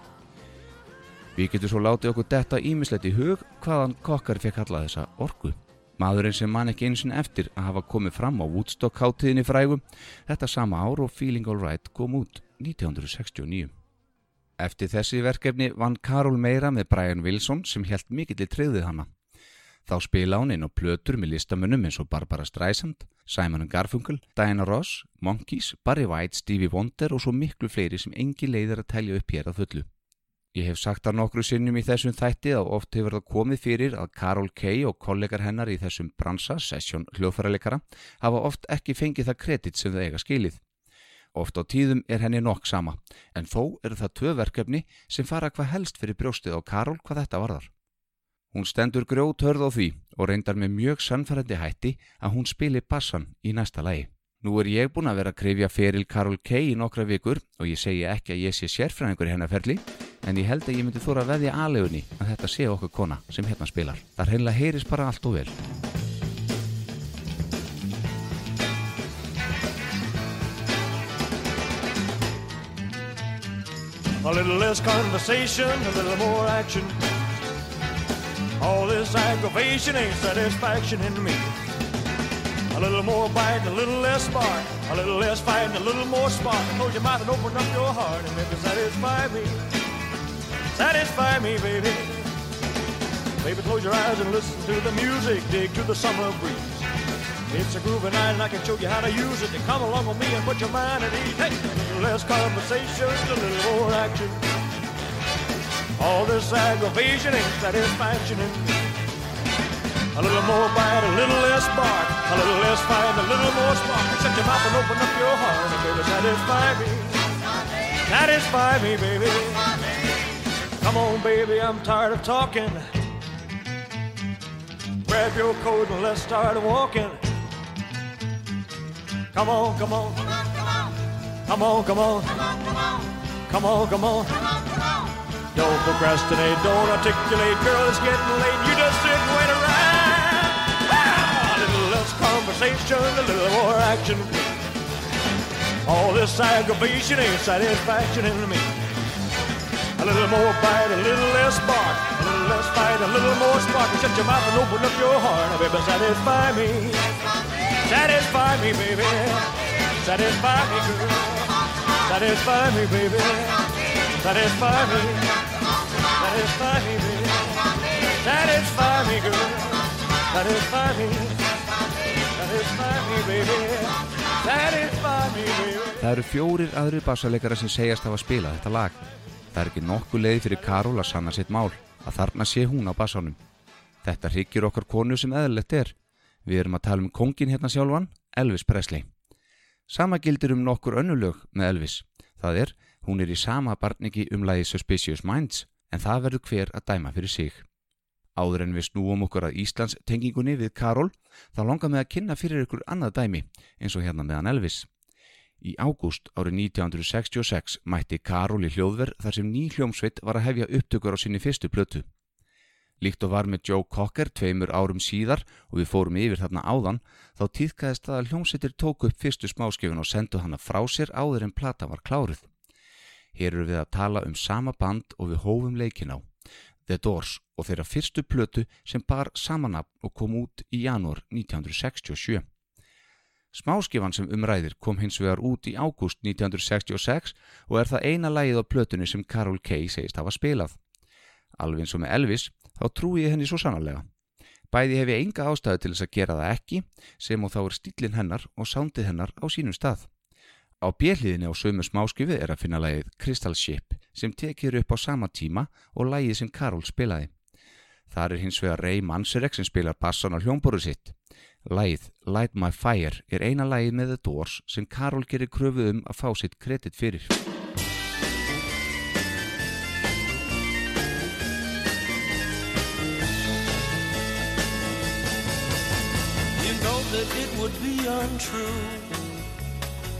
Við getum svo látið okkur detta ímislegt í hug hvaðan Cocker fekk alla þessa orku. Maðurinn sem man ekki eins og eftir að hafa komið fram á Woodstock háttíðinni frægum þetta sama ár og Feeling Alright kom út 1969. Eftir þessi verkefni vann Karol meira með Brian Wilson sem helt mikill í treyðið hana. Þá spila hún inn á plötur með listamönnum eins og Barbara Streisand, Simon Garfunkel, Diana Ross, Monkeys, Barry White, Stevie Wonder og svo miklu fleiri sem engi leiðir að telja upp hér að fullu. Ég hef sagt það nokkru sinnum í þessum þætti að oft hefur það komið fyrir að Karol Kay og kollegar hennar í þessum bransa, sesjón hljóðfæraleikara, hafa oft ekki fengið það kredit sem þau eiga skilið. Oft á tíðum er henni nokk sama, en þó eru það tvö verkefni sem fara hvað helst fyrir brjóstið á Karol hvað þetta varðar. Hún stendur grjót hörð á því og reyndar með mjög sannfærandi hætti að hún spili bassan í næsta lagi. Nú er ég búin að vera að krifja feril Karol Kay í nokkra vikur og ég segi ekki að ég sé sérfræðingur í hennar ferli, en ég held að ég myndi þóra að veðja aðlegunni að þetta sé okkur kona sem hérna spilar. Það hreinlega heyris bara allt og vel. A little less conversation, a little more action. All this aggravation ain't satisfaction in me. A little more bite, a little less spark. A little less fight, and a little more spark. Close your mouth and open up your heart and maybe satisfy me. Satisfy me, baby. Baby, close your eyes and listen to the music. Dig to the summer breeze. It's a groovy night and I can show you how to use it. To come along with me and put your mind at ease. Hey, a little less conversation, a little more action. All this aggravation ain't satisfaction me. A little more bite, a little less bark, a little less fight, a little more spark. Shut your mouth and open up your heart and baby, satisfy me. Satisfy me, baby. Come on, baby, I'm tired of talking. Grab your coat and let's start walking. Come on, come on. Come on, come on. Come on, come on. Come on, come on. Don't procrastinate, don't articulate, girl, it's getting late. You just sit and wait around. Ah, a little less conversation, a little more action. All this aggravation ain't satisfaction in me. A little more bite, a little less bark, a little less fight, a little more spark. Shut your mouth and open up your heart, baby, satisfy me. Satisfy me, baby. Satisfy me, girl. Satisfy me, baby. Satisfy me. Satisfy me, baby. Satisfy me, girl. Satisfy me. Satisfy me, baby. Satisfy me, baby. Það eru fjórir aðrir bassaleikara sem segjast hafa spilað þetta lag. Það er ekki nokkuð leið fyrir Karol að sanna sitt mál, að þarna sé hún á bassanum. Þetta hryggir okkar konu sem eðlilegt er. Við erum að tala um kongin hérna sjálfan, Elvis Presley. Sama gildir um nokkur önnulög með Elvis. Það er, hún er í sama barniki um lagi Suspicious Minds, en það verður hver að dæma fyrir sig. Áður en við snúum okkur að Íslands tengingunni við Karol, þá langar við að kynna fyrir ykkur annað dæmi, eins og hérna meðan Elvis. Í ágúst árið 1966 mætti Karol í hljóðver þar sem ný hljómsveit var að hefja upptökur á sinni fyrstu plötu. Líkt og var með Joe Cocker tveimur árum síðar og við fórum yfir þarna áðan, þá týðkaðist að hljómsveitir tóku upp fyrstu smáskifun og sendu hana frá sér áður en plata var kláruð. Hér eru við að tala um sama band og við hófum leikin á, The Doors og þeirra fyrstu plötu sem bar samanab og kom út í janúar 1967. Smáskifan sem umræðir kom hins vegar út í ágúst 1966 og er það eina lægið á plötunni sem Carol Kay segist hafa spilað. Alveg eins og með Elvis, þá trúi ég henni svo sannarlega. Bæði hef ég enga ástæðu til þess að gera það ekki, sem og þá er stílinn hennar og sándið hennar á sínum stað. Á bjelliðinni á sömu smáskifi er að finna lægið Crystal Ship sem tekir upp á sama tíma og lægið sem Karol spilaði. Þar er hins vegar Ray Manzarek sem spilar bassan á hljómboru sitt. Lægið Light My Fire er eina lægið með The Doors sem Karol gerir kröfu um að fá sitt kredit fyrir. You know that it would be untrue.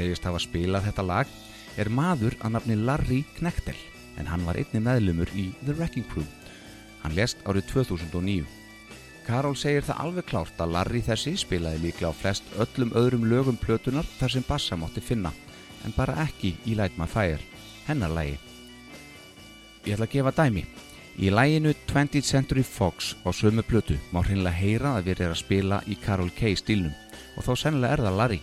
segist hafa spilað þetta lag er maður að nafni Larry Knechtel en hann var einni meðlumur í The Wrecking Crew. Hann lest árið 2009. Karol segir það alveg klárt að Larry þessi spilaði líklega á flest öllum öðrum lögum plötunar þar sem bassa mátti finna en bara ekki í Light My Fire, hennar lagi. Ég ætla að gefa dæmi. Í læginu 20th Century Fox á sömu plötu má hreinlega heyra að við erum að spila í Karol K stílnum og þá sennilega er það Larry.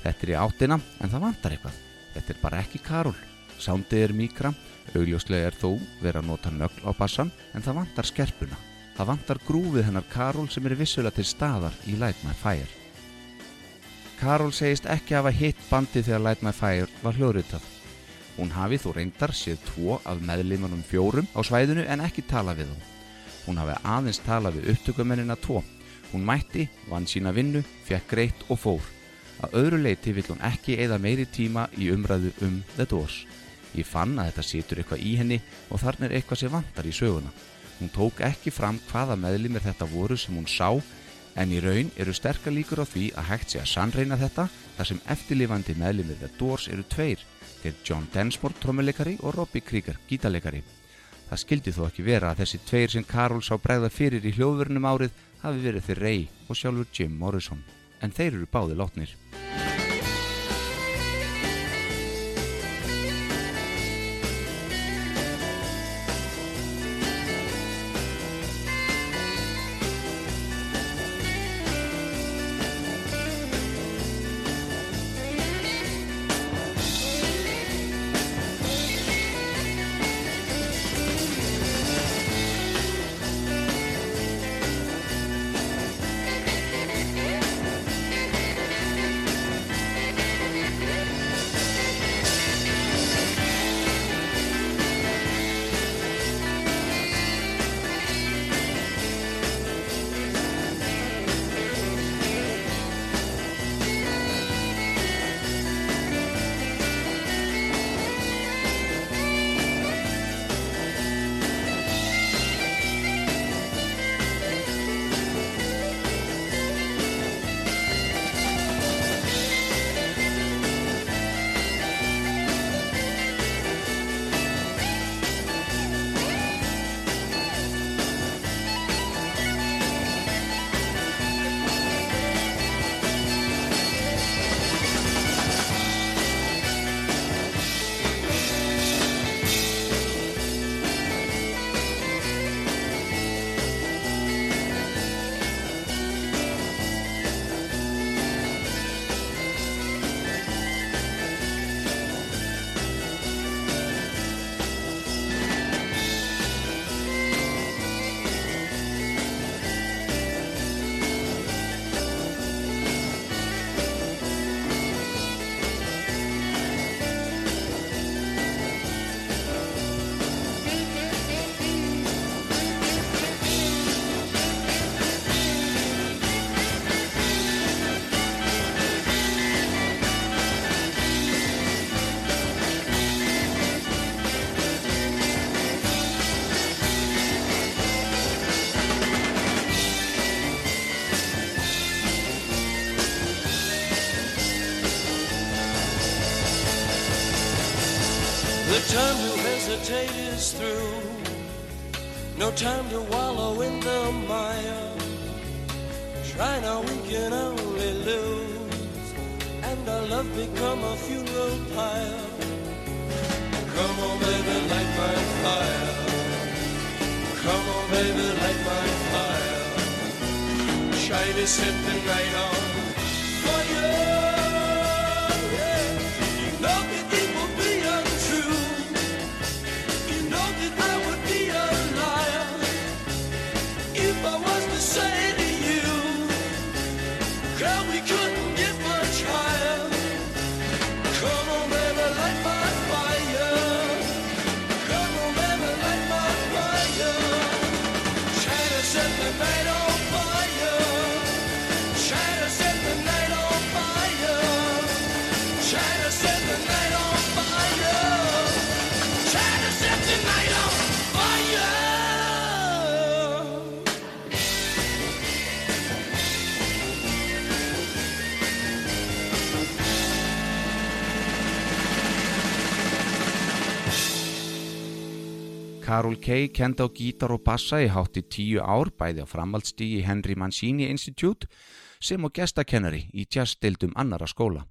Þetta er í áttina en það vantar eitthvað. Þetta er bara ekki Karol. Sándið er mikra, augljóslega er þó verið að nota nögl á bassan en það vantar skerpuna. Það vantar grúfið hennar Karol sem er vissulega til staðar í Light My Fire. Karol segist ekki hafa hitt bandi þegar Light My Fire var hljóðritað. Hún hafi þó reyndar séð tvo af meðlimanum fjórum á svæðinu en ekki tala við þá. Hún hafi aðeins talað við upptökumennina tvo. Hún mætti, vann sína vinnu, fekk greitt og fór. Að öðru leiti vill hún ekki eða meiri tíma í umræðu um The Doors. Ég fann að þetta situr eitthvað í henni og þarna er eitthvað sem vantar í söguna. Hún tók ekki fram hvaða meðlimir þetta voru sem hún sá en í raun eru sterkar líkur á því að hægt sé að sannreina þetta þar sem eftirlifandi meðlimir The Doors eru tveir, þeir John Densmore trommuleikari og Robbie Krieger gítarleikari. Það skildi þó ekki vera að þessi tveir sem Karol sá bregða fyrir í hljóðvörnum árið hafi verið þeir Ray og sjálfur Jim Morrison, en þeir eru báði látnir. Carol Kay kendi á gítar og bassa í hátti tíu ár bæði á framhaldsstígi Henry Mancini Institute sem og gestakennari í jazzdeildum annara skóla.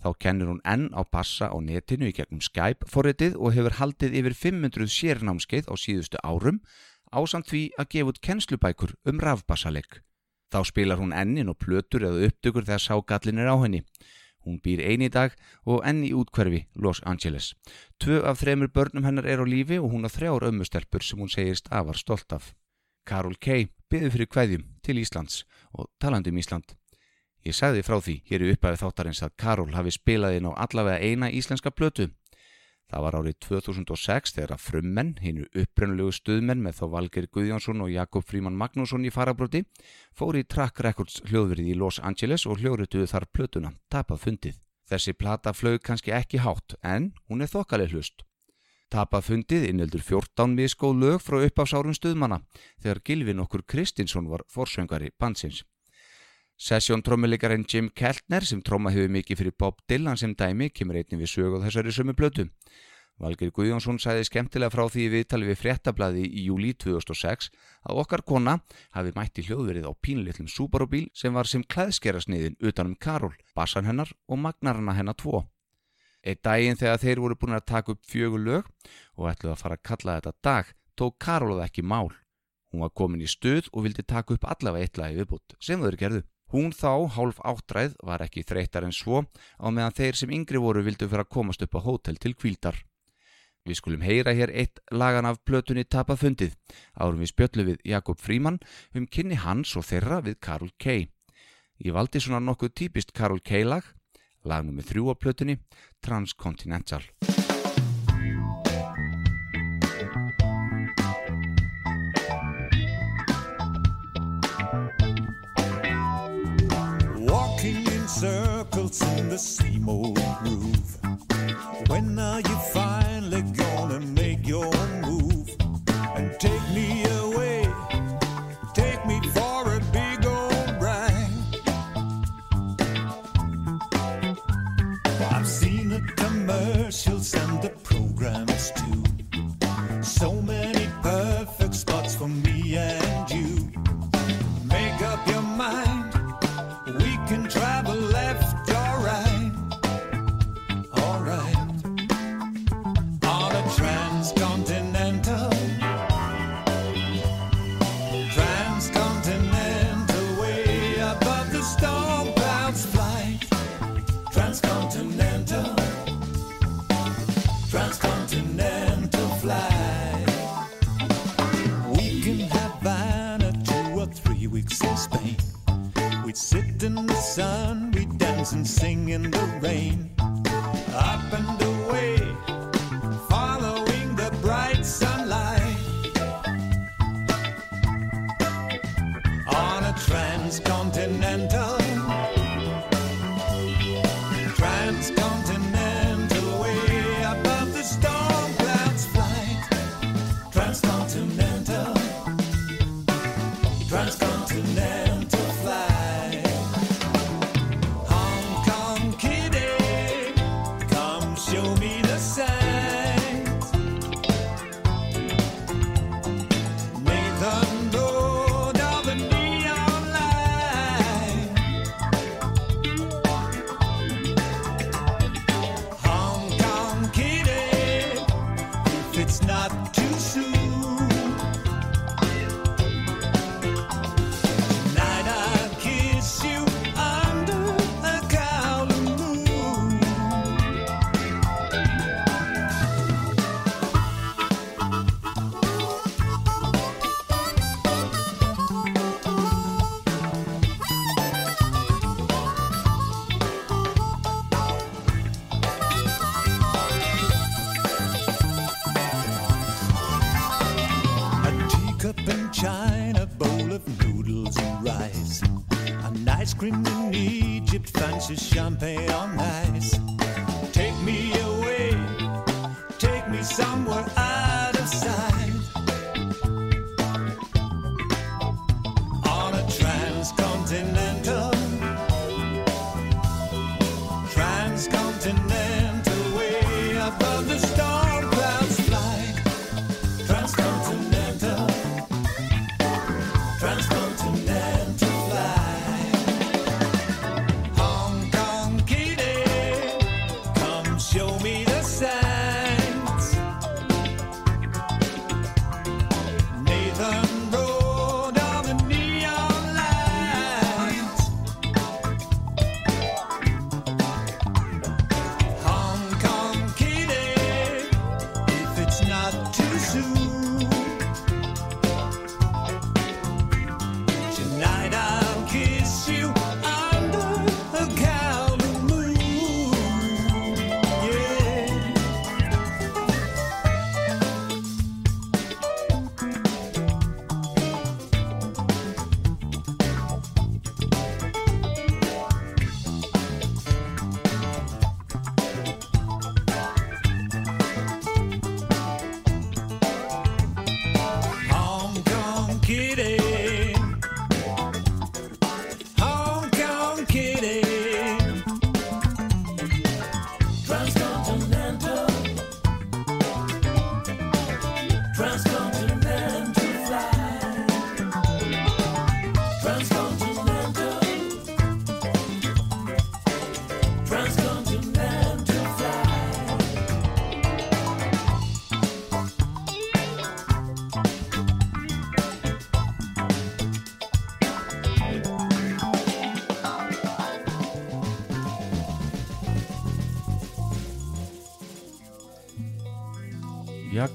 Þá kennir hún enn á bassa á netinu í gegnum Skype forritið og hefur haldið yfir 500 sérnámskeið á síðustu árum ásamt því að gefa út kennslubækur um rafbassaleg. Þá spilar hún ennin og plötur eða upptökur þegar ságallin er á henni. Hún býr eini dag og enn í útkverfi Los Angeles. Tvö af þremur börnum hennar er á lífi og hún á þrjár ömmustelpur sem hún segist afar stolt af. Carol Kay byði fyrir kveðjum til Íslands og talandi um Ísland. Ég sagði frá því hér í upphæfi þáttarins að Carol hafi spilað inn á allavega eina íslenska plötu. Það var árið 2006 þegar að frummenn, hinnu upprennulegu stuðmenn með þá Valgeir Guðjónsson og Jakob Fríman Magnússon í farabróti, fór í Track Records hljóðverið í Los Angeles og hljóðrituðu þar plötuna, tapað fundið. Þessi plata flög kannski ekki hátt, en hún er þokkaleg hlust. Tapað fundið inneldur 14 miskóð lög frá uppafsárum stuðmanna, þegar Gilvin okkur Kristinsson var forsöngari bansins. Sessjón trommuleikarinn Jim Keltner sem tromma hefur mikið fyrir Bob Dylan sem dæmi kemur einnig við sög á þessari sömu blötu. Valgeir Guðjónsson sæði skemmtilega frá því við viðtali við fréttablaði í júli 2006 að okkar kona hafi mætti hljóðverið á pínlillum Subaru-bíl sem var sem klæðskerasniðin utanum Karol, bassan hennar og magnarana hennar tvo. Eitt daginn þegar þeir voru búin að taka upp fjögur lög og ætluði að fara að kalla þetta dag, tók Karol það ekki mál. Hún var komin í stuð og vildi taka upp allavega eitt lagi viðbútt, sem þau gerðu. Hún þá, hálf áttræð, var ekki þreytar en svo á meðan þeir sem yngri voru vildu fyrir að komast upp á hótel til kvíldar. Við skulum heyra hér eitt lagan af plötunni tapað fundið. Árum við spjöllu við Jakob Fríman um kynni hans og þeirra við Karol Kay. Ég valdi svona nokkuð típist Karol Kay lag, lagnum með þrjú á plötunni, Transcontinental. In the same old groove. When are you finally gonna make storm clouds. Transcontinental. Transcontinental flight. We can have Havana two or three weeks in Spain. We'd sit in the sun, we'd dance and sing in the rain.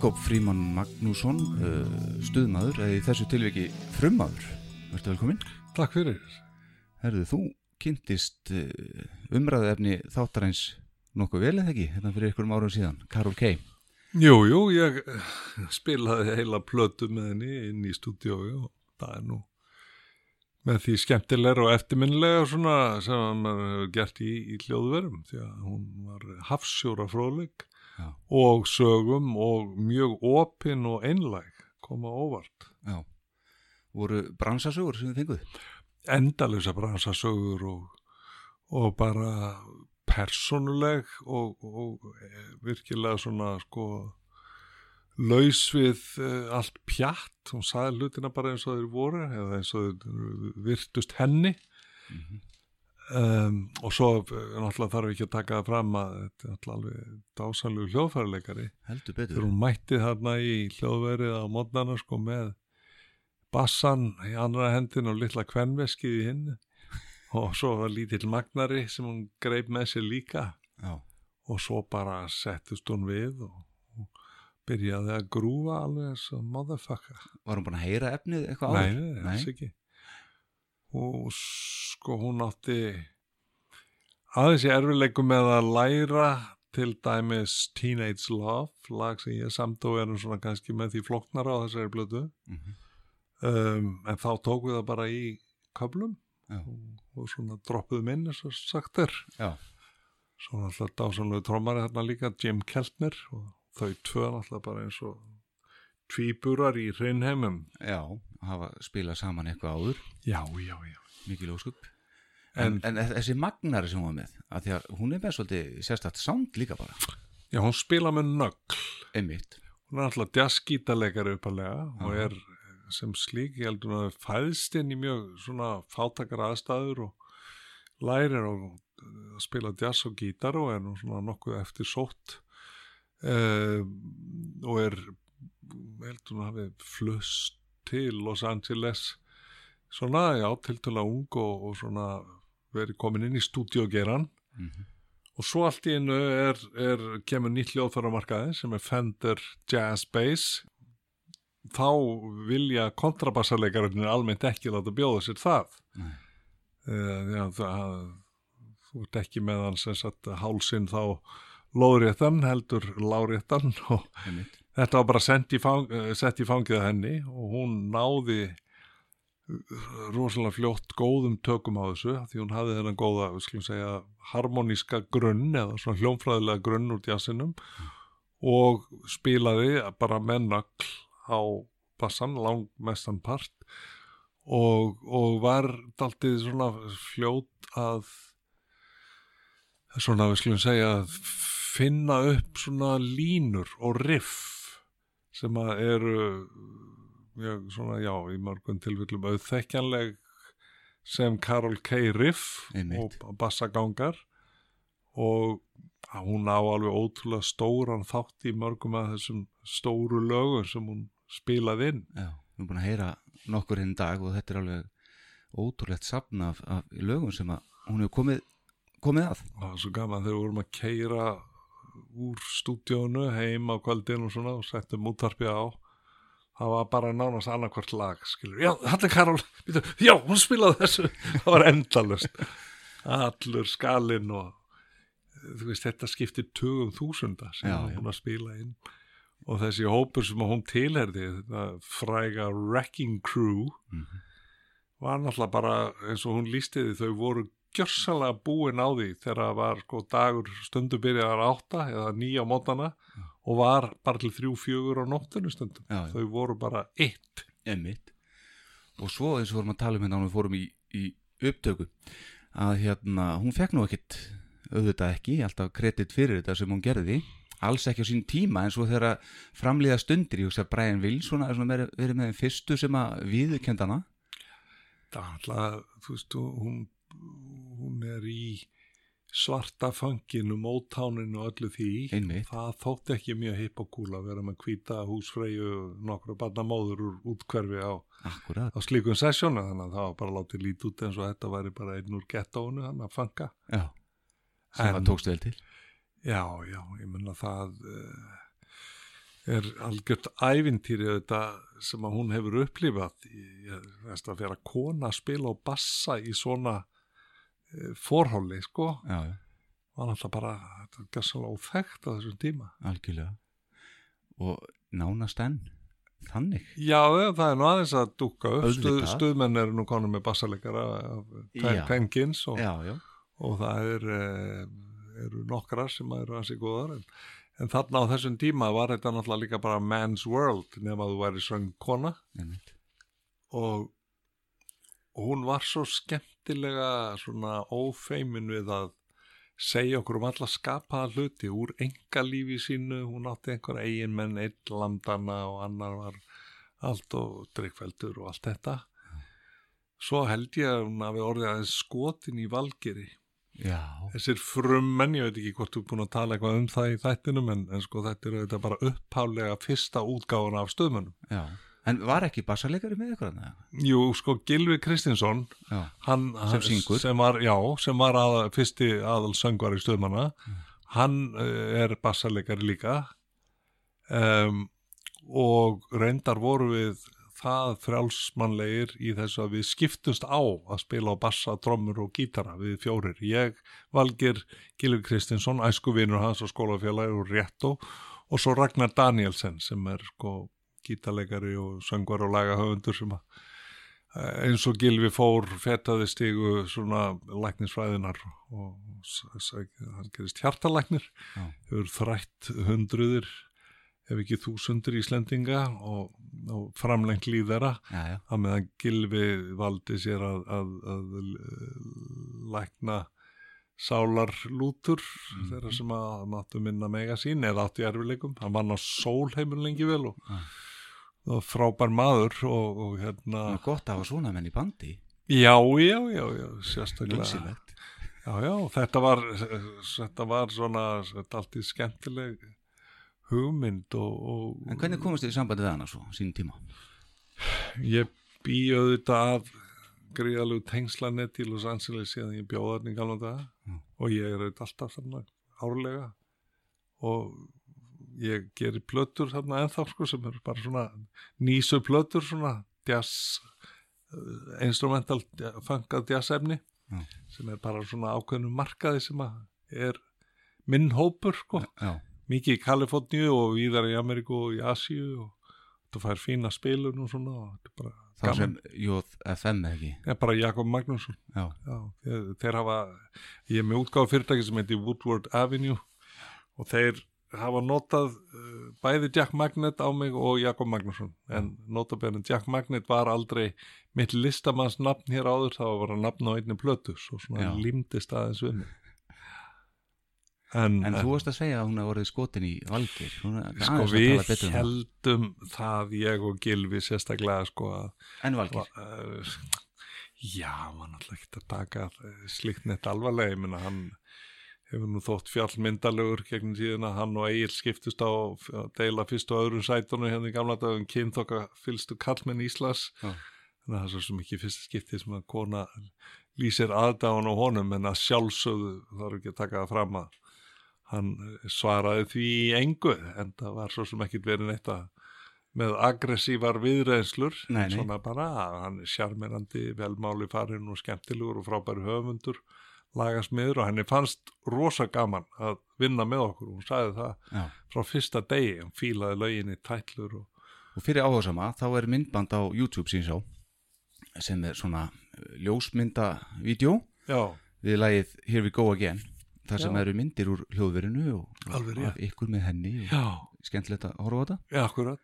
Jakob Fríman Magnússon uh, stuðmaður, eða í þessu tilviki frummaður, verður velkominn. Takk fyrir. Herðu, þú kynntist uh, umræðefni þáttaræns nokkuð vel eða ekki, hérna fyrir einhverjum árum síðan Karol K. Jú, jú, ég eh, spilaði heila plötu með henni inn í stúdíói og það er nú með því skemmtilegra og eftirminnilega svona sem maður hefur gert í, í hljóðverum því að hún var hafsjóra fróðleik Já. og sögum og mjög opin og einlæg koma óvart. Já, voru bransasögur sem þið fenguð? Endalösa bransasögur og, og bara persónuleg og, og eh, virkilega svona sko laus við uh, allt pjatt hún sagði hlutina bara eins og þeir voru eða eins og þeir virtust henni um, og svo eh, náttúrulega þarf ekki að taka það fram að þetta er náttúrulega alveg dásalegu hljóðfærileikari Heldur betur. þegar hún mætti þarna í hljóðverið á mótnana sko með bassan í annara hendin og litla kvenveskið í hinn og svo var lítill magnari sem hún greip með sér líka Já. og svo bara settust hún við og, og byrjaði að grúfa alveg eins og motherfucker Var hún búin að heyra efnið eitthvað áður? nei, alls ekki og sko hún átti aðeins í erfileikum með að læra til dæmis Teenage Love lag sem ég samt og erum svona kannski með því floknara á þessari blötu Mhm. um, en þá tók við það bara í köflum og, og svona droppuðum inn eins og sagt er. Já. svo náttúrulega dásanlegu trómari þarna líka Jim Keltner og þau tvö náttúrulega bara eins og tvíburar í hreinheimum. Já, hafa spilað saman eitthvað áður. Já, já, já. Mikið lóskup en, en, þessi magnari sem hún var með að því að hún er með svolítið sérstætt sound líka bara. Já, hún spila með nögl. Einmitt. Hún er alltaf jazzgítarleikari uppalega og er sem slík, ég heldur að það fæðst inn í mjög svona fátakar aðstæður og lærir að spila jazz og gítar og er nú svona nokkuð eftir sótt uh, og er heldur hún hafi flust til Los Angeles. Svona, já, tiltöla ung og, og svona verið komin inn í stúdíogeran Mhm. og svo allt í einu er, er kemur nýtt hljóðfæramarkaði sem er Fender Jazz Bass. Þá vilja kontrabassarleikarinn almennt ekki láta bjóða sér það. Uh, já, það þú ert ekki með sagt hálsinn þá lóðréttan heldur láréttan og Einmitt. Þetta var bara sett í, fang, eh, í fangið henni og hún náði eh, rosalega fljótt góðum tökum á þessu því hún hafði þennan góða, segja harmoníska grunn eða svona hljómfræðilega grunn úr jazzinum og spilaði bara með nögl á bassan, langmestan part og, og var daldið svona fljót að svona við skulum segja að finna upp svona línur og riff sem að eru mjög svona já í mörgum tilfellum auðþekkjanleg sem Karol K. riff og bassagangar og hún á alveg ótrúlega stóran þátt í mörgum af þessum stóru lögur sem hún spilaði inn Já, við erum búin að heyra nokkur hinn dag og þetta er alveg ótrúlegt safn af, af lögum sem hún hefur komið, komið að. það var svo gaman þegar við vorum að keira úr stúdíónu heim á kvöldin og svona og settum útvarpið á. Það var bara nánast annarkvart lag skilur, já, þetta er Karol já, hún spilaði þessu. Það var endalust allur skalinn og þú veist, þetta skiptir tugum þúsunda sem Já, hún búin að spila inn. Og þessi hópur sem hún tilherði þetta fræga Wrecking Crew Mhm. var náttúrulega bara eins og hún lísti því þau voru gjörsalega búin á því þegar það var sko dagur stundu byrjaðar átta eða nýja mótana og var bara til þrjú fjögur á nóttunum stundum. Já, já. þau voru bara eitt. Emmitt. Og svo eins og vorum að tala um hérna við fórum í, í upptöku að hérna, hún fekk nú ekkit auðvitað ekki, alltaf kredit fyrir þetta sem hún gerði, alls ekki á sín tíma en svo þegar að framlýða stundir ég hugsa að Brian Wilson er verið með þeim fyrstu sem að viðurkendana það er alltaf, þú veist, hún hún er í svarta fanginu, mótáninu og öllu því. Einmitt. það þótti ekki mjög hipp og kúla að vera með hvíta húsfreyju nokkra barnamóður úr útkverfi á, á slíkum sessjónu þannig að það var bara látið lít út eins og þetta væri bara einn úr gettónu, hann að fanga. Já, sem það tókst vel til. Já, já, ég menna það uh, er algjört ævintýri þetta sem að hún hefur upplifað. Í, ég veist að vera kona að spila og bassa í svona forháli, sko. Já, já, var náttúrulega bara, gæssalega óþekkt á þessum tíma. algjörlega. Og nánast enn þannig. Já, það er nú aðeins að dúka upp, Stuð, stuðmenn eru nú konum með bassalegara kvenkins og, og það er, uh, eru nokkrar sem eru hansi góðar en, en þarna á þessum tíma var þetta náttúrulega líka bara man's world nema að þú væri söng kona og, og hún var svo skemmtilega svona ófeimin við að segja okkur um alla skapaða hluti úr engalífi sínu, hún átti einhver eigin menn, einn landana og annar var allt og drikkveldur og allt þetta. Svo held ég að hún hafi orðið aðeins skotin í valgeri. Já, þessir frummenn, ég veit ekki hvort þú er búin að tala eitthvað um það í þættinum en, en sko þetta er auðvitað bara upphálega fyrsta útgáfuna af stöðmönnum já En var ekki bassalegari með ykkur hann? Jú, sko Gilvi Kristinsson Já, hann, Sem syngur. sem var, já, sem var að, fyrsti aðal söngvar í stöðmanna hann uh, er bassalegari líka um, og reyndar voru við það frjálsmannlegir í þessu að við skiptumst á að spila á bassa, trommur og gítara við fjórir. Ég valgir Gilvi Kristinsson, æskuvinur hans og skólafélagi og réttó og svo Ragnar Danielsen sem er sko gítarleikari og söngvar og lagahöfundur sem að eh, eins og Gilvi fór fetaði stigu svona læknisfræðinar og hann gerist hjartalæknir Já. hefur þrætt hundruðir ef ekki þúsundur Íslendinga og, og framlengt já, að meðan Gilvi valdi sér að, að, að lækna sálarlútur þeirra sem að máttu minna mega sín eða átti erfileikum, hann vann á sólheimur lengi vel og, og frábær maður og, og hérna. Það er gott að hafa svona menn í bandi. Já, já, já, já sérstaklega. Já, já, þetta var þetta var svona þetta allt í skemmtileg hugmynd og, og En hvernig komast þið í sambandi hana svo, sín tíma? ég bý auðvitað að gríðalegu tengslanet í Los Angeles síðan ég bjóða þarna í gamla daga. Og ég er auðvitað alltaf þarna árlega. Og ég gerir plötur þarna ennþá sko sem eru bara svona nýsu plötur svona jazz uh, instrumental fangað jazz efni Já. sem er bara svona ákveðnum markaði sem er minn hópur sko Já. mikið í Kaliforníu og víðar í Ameríku og í Asíu og þú fær fína spilun og svona og þetta er bara Það sem eða ekki? Já, bara Jakob Magnússon Já. þeir, þeir hafa ég er með útgáð fyrirtæki sem heitir Woodward Avenue og þeir hafa notað uh, bæði Jack Magnet á mig og Jakob Magnússon en notabenn Jack Magnet var aldrei mitt listamanns nafn hér áður það var bara nafn á einni plötu svo svona Já. límdist aðeins við mig En, En þú varst að segja að hún hefði orðið skotin í er sko við tala betur um það. heldum það ég og Gilvi sérstaklega sko En Valgeir? uh, já, mann alltaf ekki að taka eh, slíkt neitt alvarlega, ég minna hann hefur nú þótt fjallmyndalegur gegn tíðina, hann og Egil skiptust á að deila fyrst og öðrum sætunum hérna í gamla dagum kynþokka fylstu kallmenn Íslas Já. þannig að það er svo ekki fyrst skipti sem að kona lýsir aðdáðan á honum en að sjálfsögðu þarf ekki að taka það fram að hann svaraði því í engu en það var svo sem ekkit verið neitt að með aggressívar viðreynslur Nei, nei. svona bara að hann er sjarmerandi, velmáli farin og skemmtilegur og frábæri höfundur lagasmiður og henni fannst rosa gaman að vinna með okkur og hún sagði það Já. frá fyrsta degi, hún fílaði löginni tætlur og Og fyrir áhugasama, þá er myndband á YouTube síns á sem er svona uh, ljósmyndavídjó við lagið Here We Go Again þar sem Já. eru myndir úr hljóðverinu og Alveg og ykkur með henni og skemmtilegt að horfa á þetta.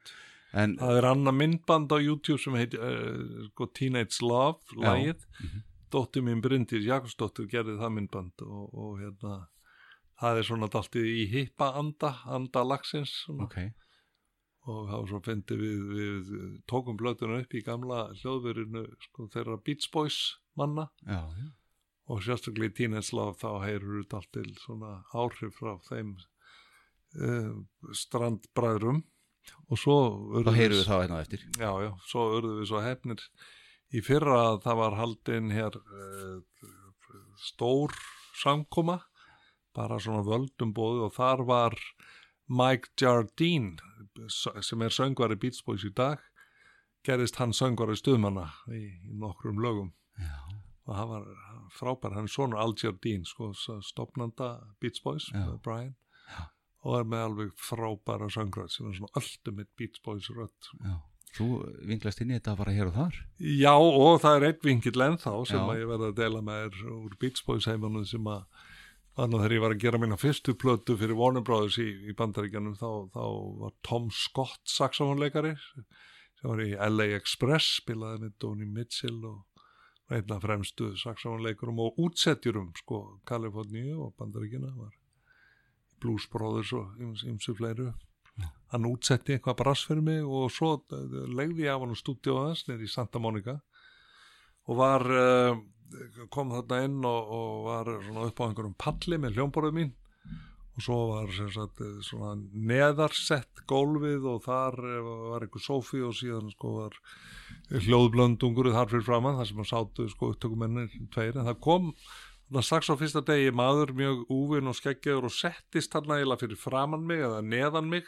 En, það er annað myndband á YouTube sem heitir uh, Teenage Love, lagið. Dóttir mín Bryndís Jakobsdóttir gerði það myndband og, og hérna, það er svona daltið í hippa anda, anda lagsins. Svona. Ok. Og þá svo fyndi við, við tókum blötuna upp í gamla hljóðverinu sko, þeirra Beach Boys manna Já, já. og sérstaklega í Love þá heyrur þetta allt til svona áhrif frá þeim uh, strandbræðrum og svo Þá heyrum við þá hérna eftir. já, já, svo urðum við svo hefnir í fyrra að það var haldin hér uh, stór samkoma bara svona völdum bóði og þar var Mike Jardine sem er söngvari Beach Boys í dag gerðist hann söngvari stuðmanna í, í nokkrum lögum já. og hann var frábær, hann er svona Al Jardine sko, stopnanda Beach Boys Já. með Brian og er með alveg frábæra söngröð sem er svona ultimate Beach Boys rödd Já. Þú vinglast inn í þetta bara hér og þar Já og það er einn vinkill ennþá sem Já. að ég verði að deila með þér úr Beach Boys heimanum sem að þannig þegar ég var að gera mína fyrstu plötu fyrir Warner Brothers í, í bandaríkjanum þá, þá var Tom Scott saxofónleikari sem var í LA Express spilaði með Donny Mitchell og var einn af fremstu saxofónleikurum og útsetjurum sko Kaliforníu og bandaríkjana var Blues Brothers og ymsu fleiru hann útsetti eitthvað brass fyrir mig og svo eh, legði ég af hann stúdíu aðeins nýri í Santa Monica og var uh, kom þarna inn og, og var upp á einhverjum palli með hljómborðið mín og svo var sagt eh, neðarsett gólfið og þar eh, var einhver sófi og síðan sko var hljóðblöndungur þar fyrir framann þar sem að sátu sko upptökumennir tveir. En það kom það strax á fyrsta degi maður mjög úvinn og skeggjaður og settist þarna eiginlega fyrir framann mig eða neðan mig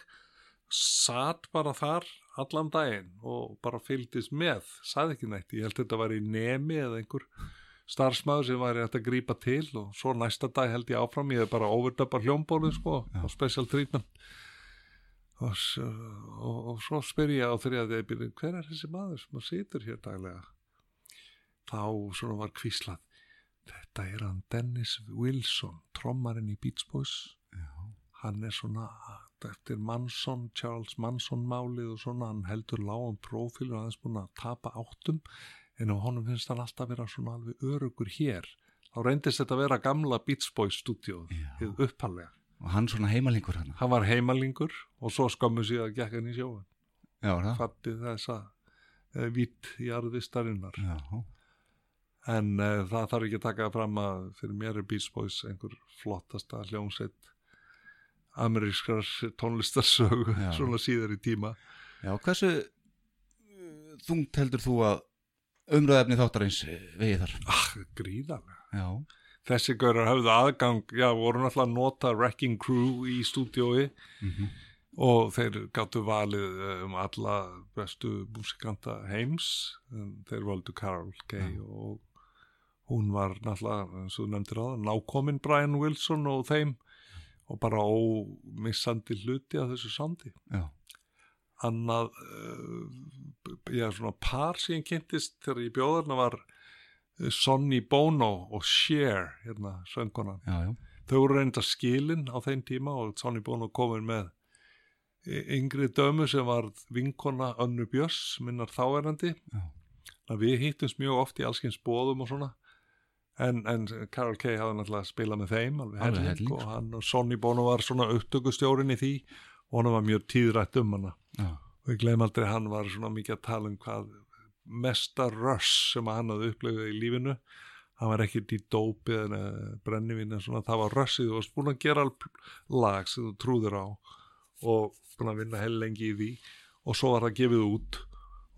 satt bara þar allan daginn og bara fylgdist með. Sagði ekki neitt, ég held þetta var í nemi eða einhver starfsmæður sem væri hægt að grípa til og svo næsta dag held ég áfram, ég hef bara overdöpa hljómbólið sko á special treatment. Og, og, og svo spyr ég á þriðaði byrju, hver er þessi maður sem að situr hér daglega? Þá svona var kvíslað þetta er hann Dennis Wilson trommarinn í Beach Boys. Já. hann er svona eftir Manson, Charles Manson málið og svona, hann heldur lágum prófíl og aðeins búin að tapa áttum en á honum finnst hann alltaf vera svona alveg örugur hér. Þá reyndist þetta að vera gamla Beach Boys stúdíóð hið uppalega og hann svona heimalingur hann. Hann var heimalingur og svo skömmu síðan gekk hann í sjóin Já, það. fattið þessa uh, vitt í arðistarinnar Já. En uh, það þarf ekki að taka fram að fyrir mér er Beach Boys einhver flottasta hljómsveit amerískar tónlistarsögu Já. svona síðar í tíma Já, hversu uh, þungt heldur þú að umröðefni þáttarins eh, vegið þar? Ah, gríðarlega. Þessi gaurar höfðu aðgang, já, voru náttúrulega að nota Wrecking Crew í stúdiói Mhm. og þeir gáttu valið eh, um alla bestu músikanta heims, þeir valdu Carol Kay og hún var náttúrulega, eins og þú nefndir á það, nákominn Brian Wilson og þeim og bara ómissandi hluti af þessu sandi. Já. Annað, uh, já, svona par sem ég kynntist þegar ég bjóðarna var eh, Sonny Bono og Cher, hérna, söngunan. Já, já. Þau voru reynda skilin á þeim tíma og Sonny Bono komin með yngri dömu sem var vinkona Önnu Björns, minnar. Þannig að við hittumst mjög oft í allskins bóðum og svona. En, en Carol Kay hafði náttúrulega spilað með þeim alveg helling helling, og sko. hann og Sonny Bono var svona upptökustjórin í því. Og hann var mjög tíðrætt um hana. Já. og ég glem aldrei hann var svona mikið að tala um hvað mesta rush sem hann hafði upplifað í lífinu. Hann var ekkert í dópi eða brennivín en svona það var rushið. Og búin að gera lag sem þú trúðir á og búin að vinna heil lengi í því. Og svo var það gefið út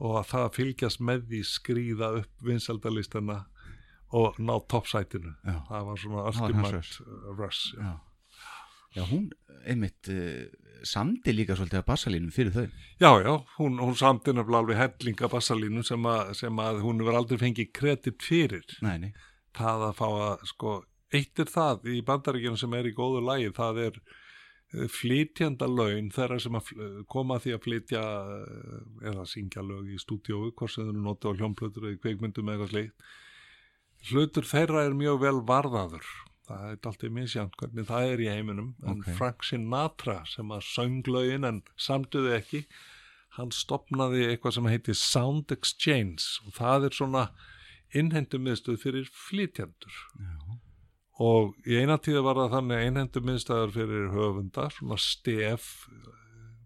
og að það fylgjast með því skrýða upp vinsaldalistana og ná toppsætinu það var svona ultimate rush já. Já. Já, hún einmitt uh, samdi líka svolítið að bassalínum fyrir þau. Já, já, hún, hún samti nefnilega alveg hellinga bassalínu sem, að- sem að hún hefur aldrei fengið kredit fyrir. Nei, nei. Það að fá að, sko, eitt er það í bandaríkjunum sem er í góðu lagi, það er eh, flytjanda laun þeirra sem að koma að því að flytja eh, eða syngja lög í stúdíói, hvort sem þau nota á hljómplötur eða kveikmyndum eða eitthvað slíkt. Hlutur þeirra er mjög vel varðaður. Það er alltaf misjant hvernig það er í heiminum. En Ok. Frank Sinatra sem að sönglaugin en samtuði ekki, hann stopnaði eitthvað sem heitir Sound Exchange og það er svona innhendumiðstöð fyrir flytjandur. Já. Og í eina tíða var það þannig innhendumiðstöðar fyrir höfunda, svona stef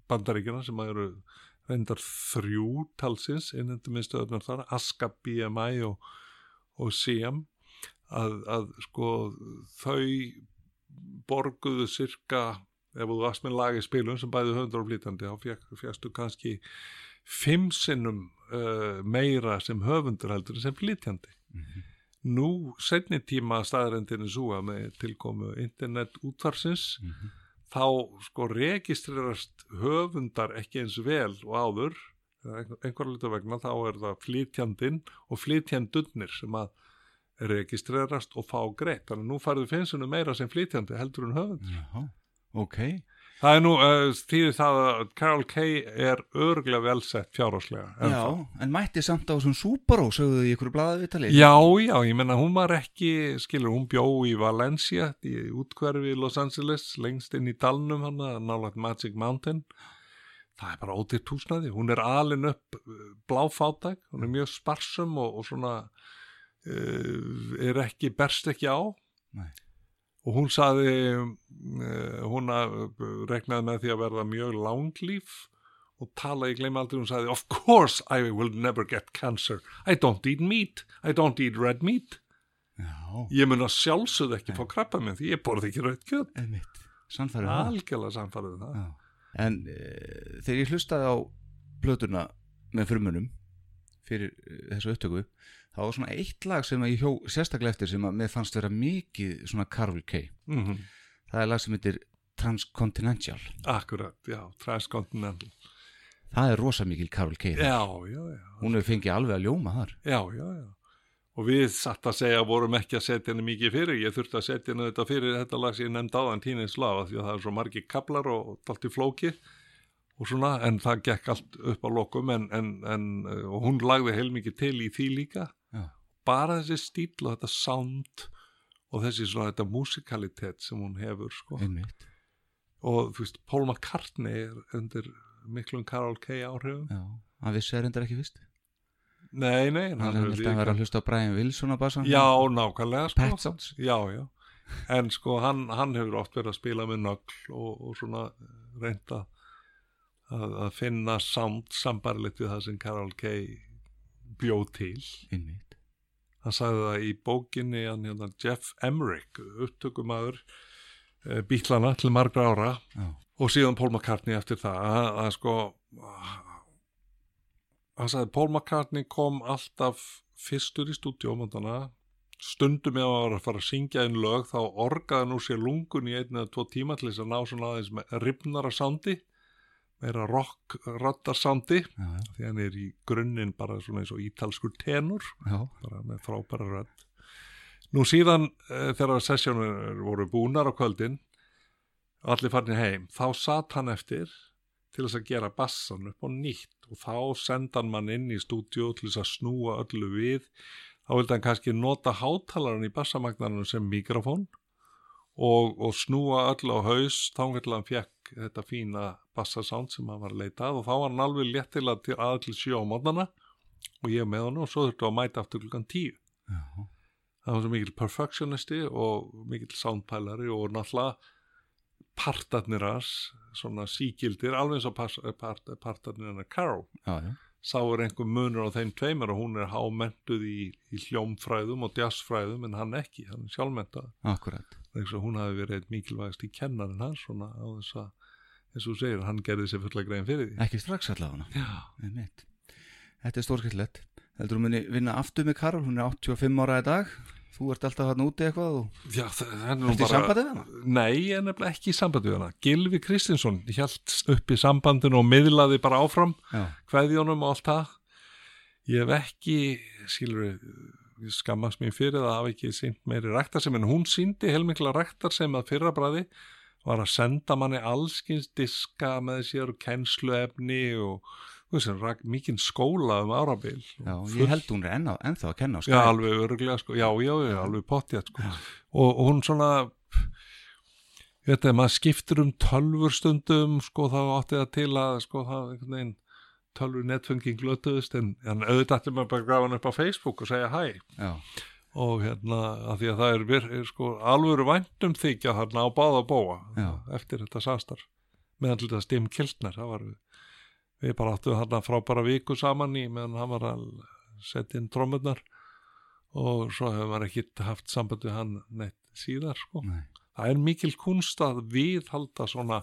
bandaríkjana sem eru reyndar þrjú talsins innhendumiðstöðarnar þar, Aska, BMI og, og CM að, að sko þau borguðu cirka ef þú varst með lag í spilum sem bæði höfundar og flytjandi þá fekk, fjastu kannski fimm sinnum uh, meira sem höfundur heldur en sem flytjandi. Nú setni tíma staðarendinu svo að með tilkomu internet útvarsins þá sko registrerast höfundar ekki eins vel og áður einhverja hluta vegna þá er það flytjandinn og flytjandurnir sem að registrerast og fá greitt þannig að nú færðu finnsunum meira sem flytjandi heldur en höfundur Já, ok. Það er nú, uh, þýðir það að Carol Kay er örglega velsett fjáráslega. Já, en mætti samt á þessum Subaru, sögðu þið í ykkur blaðavitali. Já, já, ég menna hún var ekki, skilur, hún bjó í Valencia, í útkverfi í Los Angeles, lengst inn í dalnum hann, nálægt Magic Mountain. Það er bara ódýrt húsnaði. Hún er alin upp uh, bláfátæk, hún er mjög sparsum og, og svona uh, er ekki, berst ekki á. Nei. Og hún saði, uh, hún að- reknaði með því að verða mjög langlíf og tala, ég gleymi aldrei, hún sagði, of course I will never get cancer. I don't eat meat. I don't eat red meat. Já. Ég mun að sjálfsögðu ekki fá krabba minn því ég borði ekki. Einmitt. Sannfærið það. Algjörlega samfærið það. Já. En uh, þegar ég hlustaði á plötuna með frumunum fyrir uh, þessu upptöku þá var svona eitt lag sem ég hjó sérstaklega eftir sem að mér fannst vera mikið svona Carol Kay Mhm. það er lag sem heitir Transcontinental Akkurat, já, transcontinental. það er rosa mikil Kay þar. Já, já, já. hún hefur fengið alveg að ljóma þar Já, já, já. Og við satt að segja vorum ekki að setja henni mikið fyrir. Ég þurfti að setja henni þetta fyrir þetta lag sem ég nefndi áðan Tínins Lafa því að það er svo margir kablar og allt í flóki og svona en það gekk allt upp á lokum en, en, en og hún lagði heilmikið til í því líka. Já. Bara þessi stíl og þetta sound og þessi svona þetta musikalitet sem hún hefur sko. Einmitt. Og þú veist, Paul McCartney er undir miklum Carol Kay áhrifum. Já, hann vissi það reyndar ekki fyrst Nei, nei. en hann hefur hann líka- vera að hlusta á Brian Wilson á bassan Já, nákvæmlega sko. Pet Sounds Já, já En sko hann, hann hefur oft verið að spila með nögl og, og svona reynda að, að finna sound sambarlegt við það sem Carol Kay bjóð til Einmitt. Hann sagði það í bókinni hann hérna Jeff Emmerich upptökumæður uh, bíklana til margra ára Já. og síðan Paul McCartney eftir það að, að sko hann sagði Paul McCartney kom alltaf fyrstur í stúdíómöndana stundum hann var að fara að syngja einn lög þá orgaði nú sér lungun í einn eða tvo tíma til þess að ná svona aðeins með ripnara sándi meira rock Já, já. því hann er í grunninn bara svona eins og ítalskur tenur Já. bara með frábæra rödd nú síðan uh, þegar sessjónur voru búnar á kvöldin allir farnir heim þá satt hann eftir til þess að gera bassan upp á nýtt og þá senda hann mann inn í stúdíu til þess að snúa öllu við. Þá vildi hann kannski nota hátalaran í bassamagnarinn sem mikrofón og, og snúa öllu á haus þá vil hann fekk þetta fína bassasound sem hann var að leita að. Og þá var hann alveg léttilega til að til sjó á mótnana og ég með hann og svo þurftu að mæta aftur klukkan tíu. Já. það var svo mikil perfectionisti og mikil soundpælari og náttúrulega partarnir hans, svona síkildir, alveg eins og part, partarnir hennar Carol. Já, já. Sá er einhver munur á þeim tveimur og hún er hámentuð í, í hljómfræðum og jazzfræðum en hann ekki, hann er sjálfmentað. Akkurat. Hún hafi verið mikilvægast í kennarinn hans svona á þess að, eins og segir, hann gerði sér fulla grein fyrir því. Ekki strax allavega. Já. Þetta er stórskillett. Heldur þú muni vinna aftur með Karol, hún er 85 ára í dag. Þú ert alltaf hann úti eitthvað og... Já, er Ertu í sambandi við hana? Nei, ég er nefnilega ekki í sambandi við hana. Gilvi Kristinsson hjælt upp í sambandinu og miðlaði bara áfram, Já. kveðjónum og allt það. Ég hef ekki, skilur ég skammast mér fyrir að hafa ekki sínt meiri ræktarsem, en hún síndi heilmikla ræktarsem að fyrra bræði var að senda manni allskins diska með sér kennsluefni og veist, rak, mikinn skóla um árabil. Já, ég held hún er enná, ennþá að kenna Já, alveg öruglega, sko. já, já, já, alveg pottjætt, sko. Og, og hún svona, veit að maður skiptir um tölvur stundum, sko, þá átti það til að, sko, það einhvern veginn tölvur netfenging glötuðust, en, en auðvitað ætti maður bara að grafa hann upp á Facebook og segja hæ. Já. Og hérna, að því að það er, vir, er sko, alvöru væntum þykja þarna á báða bóa Já. eftir þetta samstarf. Meðan til þetta Stim Kiltner, það var við, við bara áttum þarna frábæra viku saman í meðan hann var að setja inn trómurnar og svo hefur maður ekki haft samband við hann neitt síðar sko. Nei. Það er mikil kunst að viðhalda svona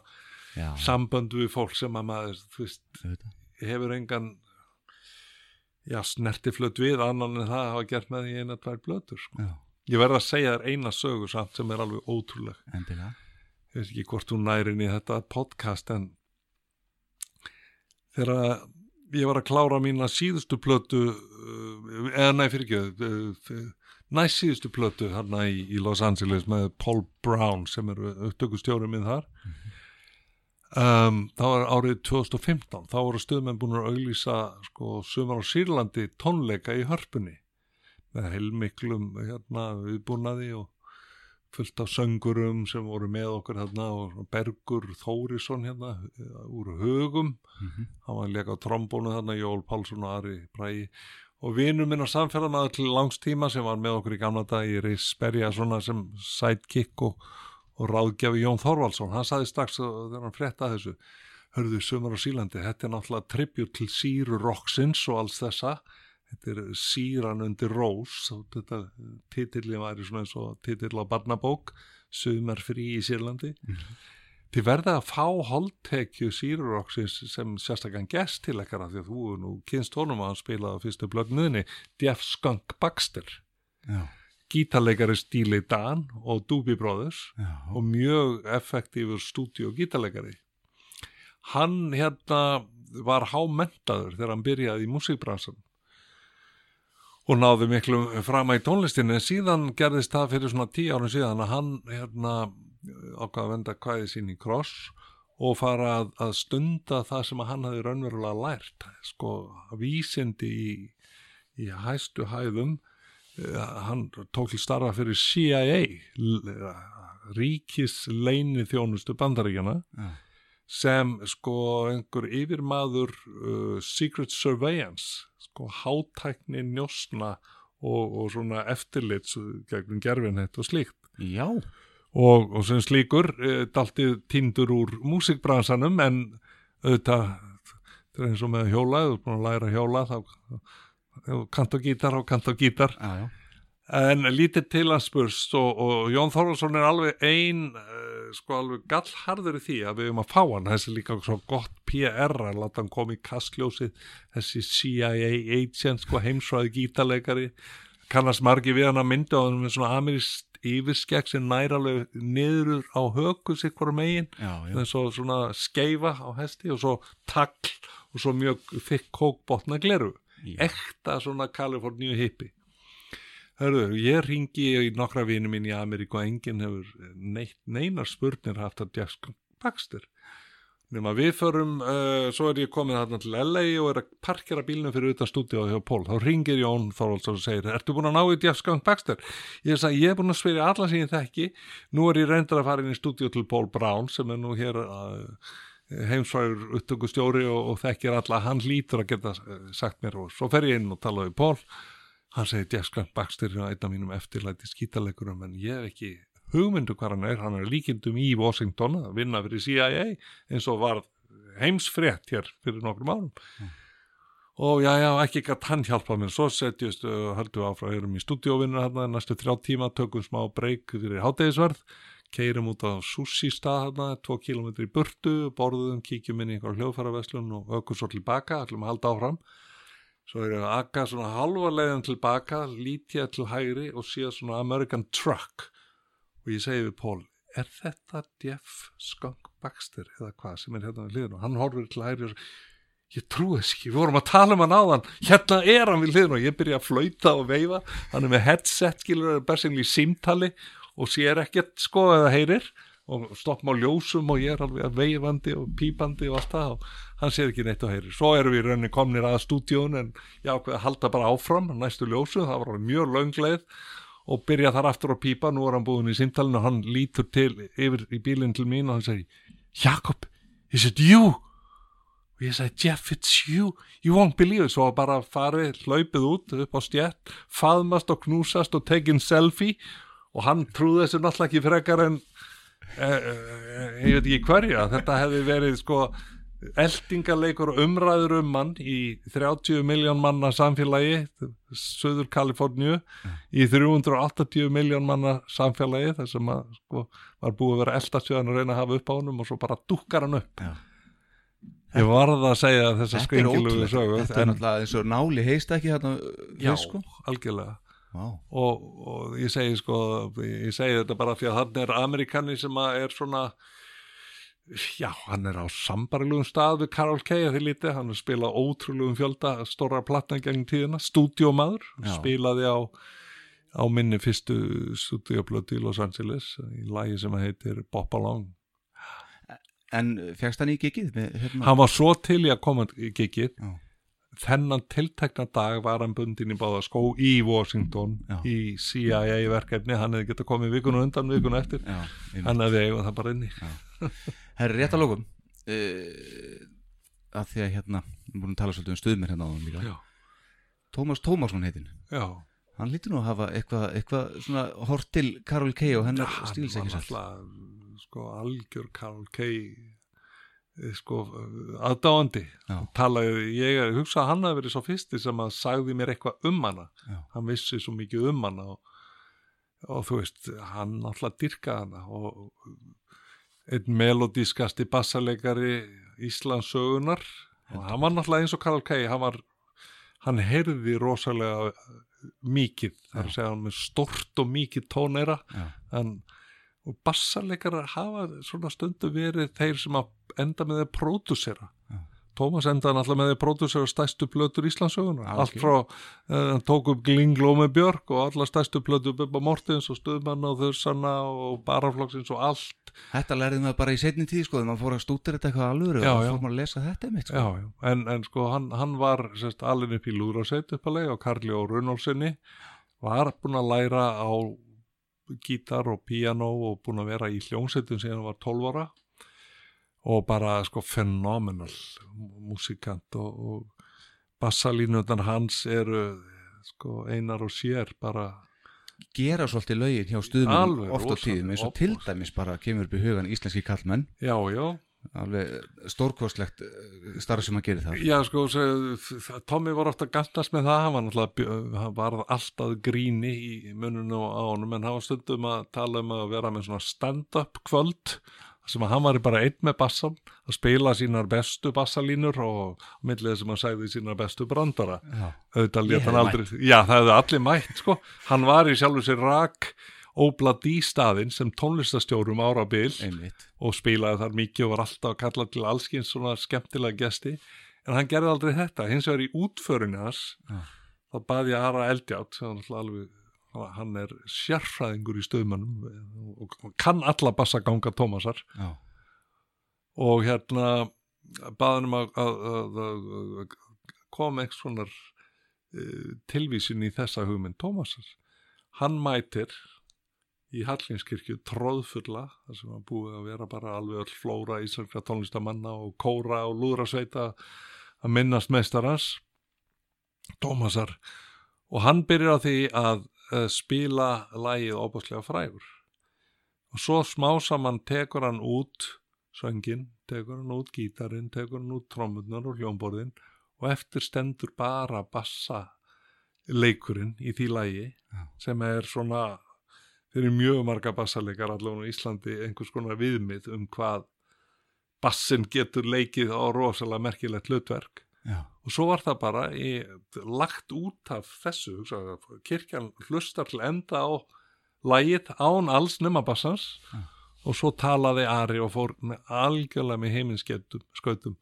Já. samband við fólk sem að maður, veist, hefur engan já, snertiflöt við annan en það að hafa gert með því eina tvær blötur sko. Ég verð að segja þér eina sögu samt sem er alveg ótrúleg Endilega. ég veist ekki hvort þú næri inn í þetta podcast en þegar ég var að klára mína síðustu plötu uh, eða nei fyrir ekki uh, næst síðustu plötu hérna í, í Los Angeles með Paul Brown sem er upptökustjóri minn þar. Um, þá var árið 2015 þá voru stöðmenn búin að auglýsa sko sumar á Sýrlandi tónleika í hörpunni með heilmiklum hérna viðbúnaði og fullt af söngurum sem voru með okkur hérna og Bergur Þórisson hérna eh, úr hugum. Hann var líka á trombónu þarna Jól Pálsson og Ari Bræi og vinur minn á samferðanaður til langstíma sem var með okkur í gamla dag í Reis Berja svona sem sidekick og, og ráðgjafi Jón Þorvaldsson. Hann saði strax að- þegar hann frétta þessu hörðu sumar á Sílandi, þetta er náttúrulega tribut til síru rocksins og alls þessa þetta er síran undir rós þetta titillin væri svona eins og titill á barnabók sumar frí í Sýrlandi. Þið verða að fá holdtekju síruroksins sem sérstakann gest til ekkar af því að þú er nú kynst honum að spilaði á fyrstu blögnuðinni Jeff Skunk Baxter. Já. gítarleikari Stíli Dan og Doobie Brothers Já. og mjög effektífur stúdíu gítarleikari. Hann hérna var hámentaður þegar hann byrjaði í músíkbransan og náði miklu frama í tónlistinni en síðan gerðist það fyrir svona tíu árum síðan að hann hérna ákvað að venda kvæði sín í kross og fara að, að stunda það sem hann hafði raunverulega lært sko vísindi í, í hæstu hæðum Eh, hann tók til starfa fyrir CIA ríkis leini þjónustu bandaríkjana Já. Sem sko einhver yfirmaður uh, Secret Surveillance sko hátækni njósna og, og svona eftirlits gegnum gerfinhett og slíkt Já. og, og sem slíkur uh, daltið tindur úr músikbransanum en auðvitað þetta er eins og með hjóla, þú er búin að læra hjóla þá þá kant og gítar og kant og gítar já, já. en lítið til hans spurst og, og Jón Þorvaldsson er alveg ein uh, sko alveg gallharður í því að við höfum að fá hann þessi er líka svo gott PR að láta hann koma í kastljósið. Þessi CIA agent sko heimsvæði gítarleikari. Kannast margi við hann að mynda og hann með svona amirist yfirskegg sem nær alveg niður á höku sitt hvora megin. Já. eins og svona skeifa á hesti og svo tagl og svo mjög þykk kókbotna gleru ekta svona Kaliforníu hippi Hörðu, ég ringi í nokkra vini mín í Ameríku og enginn hefur neitt, neinar spurnir haft að Jeff Baxter. Nema við förum uh, svo er ég komið þarna til LA og er að parkera bílnum fyrir utan stúdíu hjá Pól, þá ringir Jón Þorvaldsson og segir, ertu búin að ná í Skunk Baxter? Ég sagði, ég er búin að sverja alla sem ég þekki. Nú er ég reyndar að fara inn í stúdíu til Pól Brown sem er nú hér uh, heimsvægur upptökustjóri og, og þekkir alla, hann lítur að geta sagt mér og svo fer ég inn og tala við Pól hann segir Jeff Skunk Baxter er einn af mínum eftirlæti skítaleikurum en ég hef ekki hugmyndu hvað hann er, hann er líkindum í Washington að vinna fyrir CIA eins og var heimsfrétt hér fyrir nokkrum árum. Og já, já, ekki gætt hann hjálpa mér. Svo setjust, uh, höldum við áfram erum í stúdíóvinna hérna næstu þrjá tíma tökum smá breyk fyrir hátegisverð keirum út á sushi stað hérna tvo kilometri í burtu, borðum kíkjum inn í einhver hljóðfæraveslun og ökum svo tilbaka, ætlum að halda áfram svo er ég að akka svona halva leiðin tilbaka, lít ég til hægri og sé svona American Truck. Og ég segi við Pól er þetta Jeff Skunk Baxter eða hvað sem er hérna við hliðin og hann horfir til hægri og ég trúi þess ekki, við vorum að tala um hann áðan. Hérna er hann við hliðin og ég byrja að flauta og veifa, hann er með headset skilur, er bersinlega í símtali og sér ekkert sko eða heyrir og stoppum á ljósum og ég er alveg veifandi og pípandi og allt það og hann sér ekki neitt og heyrir. Svo erum við rauninni komnir að stúdíun en ég ákveði að halda bara áfram næstu ljósu, það var mjög löngleið og byrja þar aftur að pípa, nú er hann búin í símtalinu og hann lítur til yfir í bílinn til mín og hann segir, Jakob, is it you? og ég sagði, Jeff, it's you. You won't believe it, svo bara farið hlaupið út upp á stjætt, faðmast og knúsast og tekin selfie. Og hann trúði þessu náttúrulega ekki frekar en ég veit ekki hverja þetta hefði verið sko eldingaleikur og umræður um mann í 30 miljón manna samfélagi Suður Kaliforníu í 380 miljón manna samfélagi þar sem að sko var búið að vera eldarsjöðan að reyna að hafa upp á honum og svo bara dukkar hann upp Já. Ég varð að segja þessa skringilugu sögu þetta er náttúrulega eins og náli heist ekki hérna Já, sko. algjörlega. Og, og ég segi sko ég segi þetta bara því að hann er amerikani sem er svona já, hann er á sambarlegum stað við Karol K. að því lítið, hann spilað ótrúlegum fjölda stóra platna gegn tíðina, stúdíómaður Já. spilaði á á minni fyrstu stúdíóblötu í Los Angeles í lagi sem heitir Bop Along En fegst hann í gigið? Hérna? hann var svo til í að koma í gigið Já. Þennan tiltekna dag var hann bundin í báða skó í Washington Já. í CIA verkefni hann hefði getað komið vikuna undan vikuna eftir. Já, hann hefði eigað það bara inni. Herri, rétt að lókum uh, að því að hérna við búin að tala svolítið um stuðmir hérna á hann líka. Tómas Tómasson heitin Já. hann lítur nú að hafa eitthvað eitthva svona hort til Karol K og hennar hann stíls var ekki satt? náttúrulega sko algjör Karl K eh, sko aðdáandi. Talaði, ég hugsa að hann hafi verið svo fyrsti sem að sagði mér eitthvað um hana. Já. hann vissi svo mikið um hana og, og þú veist, hann náttúrulega dyrkaði hana og einn melodískasti bassaleikari Íslandsögunar og hann var náttúrulega eins og Karl K hann var, hann heyrði rosalega mikið, að segja hann með stort og mikið tónera. Já. en og bassaleikarar hafa svona stundu verið þeir sem enda með að pródúsera Tómas endaði náttúrulega með að pródúsera stærstu plötur Íslandsögunar Já, allt ok. frá, uh, hann tók upp Glingló með Björk og alla stærstu plötur Bubba Mortins og Stuðmann og Þursanna og Baraflokksins og allt Þetta lærið maður bara í setni tíð sko þegar maður fór að stútir þetta eitthvað alvöru og fór maður að lesa þetta einmitt sko. já, já. En, en sko hann, hann var alveg upp í Lúðrásveit uppalega og Karli og Runolfsinni var búinn að læra á gítar og píanó og búinn að vera í hljómsveitum síðan hann var 12 ára. Og bara sko fenomenal músikant og, og bassalínutan hans eru sko einar og sér bara gera svolítið lögin hjá stuðmennum Alveg oft á rosalega, tíðum eins og til dæmis bara kemur upp í hugan íslenski kallmenn Já, já, alveg stórkostlegt starf sem að gera það Já, sko, Tommy var ofta gallast með það, hann var alltaf gríni í mununum á honum, en hann var stundum að tala um að vera með svona stand-up kvöld, sem að hann var bara einn með bassan, að spila sínar bestu bassalínur og millið sem hann sagði sínar bestu brandara. Já, það hefði allir mætt, sko. Hann var í sjálfu sér rak óblad í staðinn sem tónlistastjórum ára bil Einmitt. og spilaði þar mikið og var alltaf að kalla til allskins svona skemmtilega gesti en hann gerði aldrei þetta, hins vegar í útförinu hans Já. þá baði ég Ara Eldjátt hann er sérfræðingur í stöðmannum og kann alla bassaganga Tómasar Já. og hérna baðanum að, að, að, að koma eitthvað svona uh, tilvísin í þessa hugmynd Tómasar hann mætir í Hallgrímskirkju tróðfulla þar sem hann búið að vera bara alveg öll flóra íslenska tónlistamanna og kóra og lúðrasveita að minnast meistarans Tómasar. Og hann byrjar á því að uh, spila lægið óbúslega frægur. Og svo smá saman tekur hann út söngin, tekur hann út gítarinn, tekur hann út trommurnar og hljómborðin og eftir stendur bara bassa leikurinn í því lægi sem er svona fyrir mjög marga bassaleikar allavega í Íslandi einhvers konar viðmið um hvað bassin getur leikið á rosalega merkilegt hlutverk. Já. og svo var það bara í, lagt út af þessu hugsa, kirkjan hlustar til enda á lægið án alls nema bassans og svo talaði Ari og fór algjörlega með heiminskautum skautum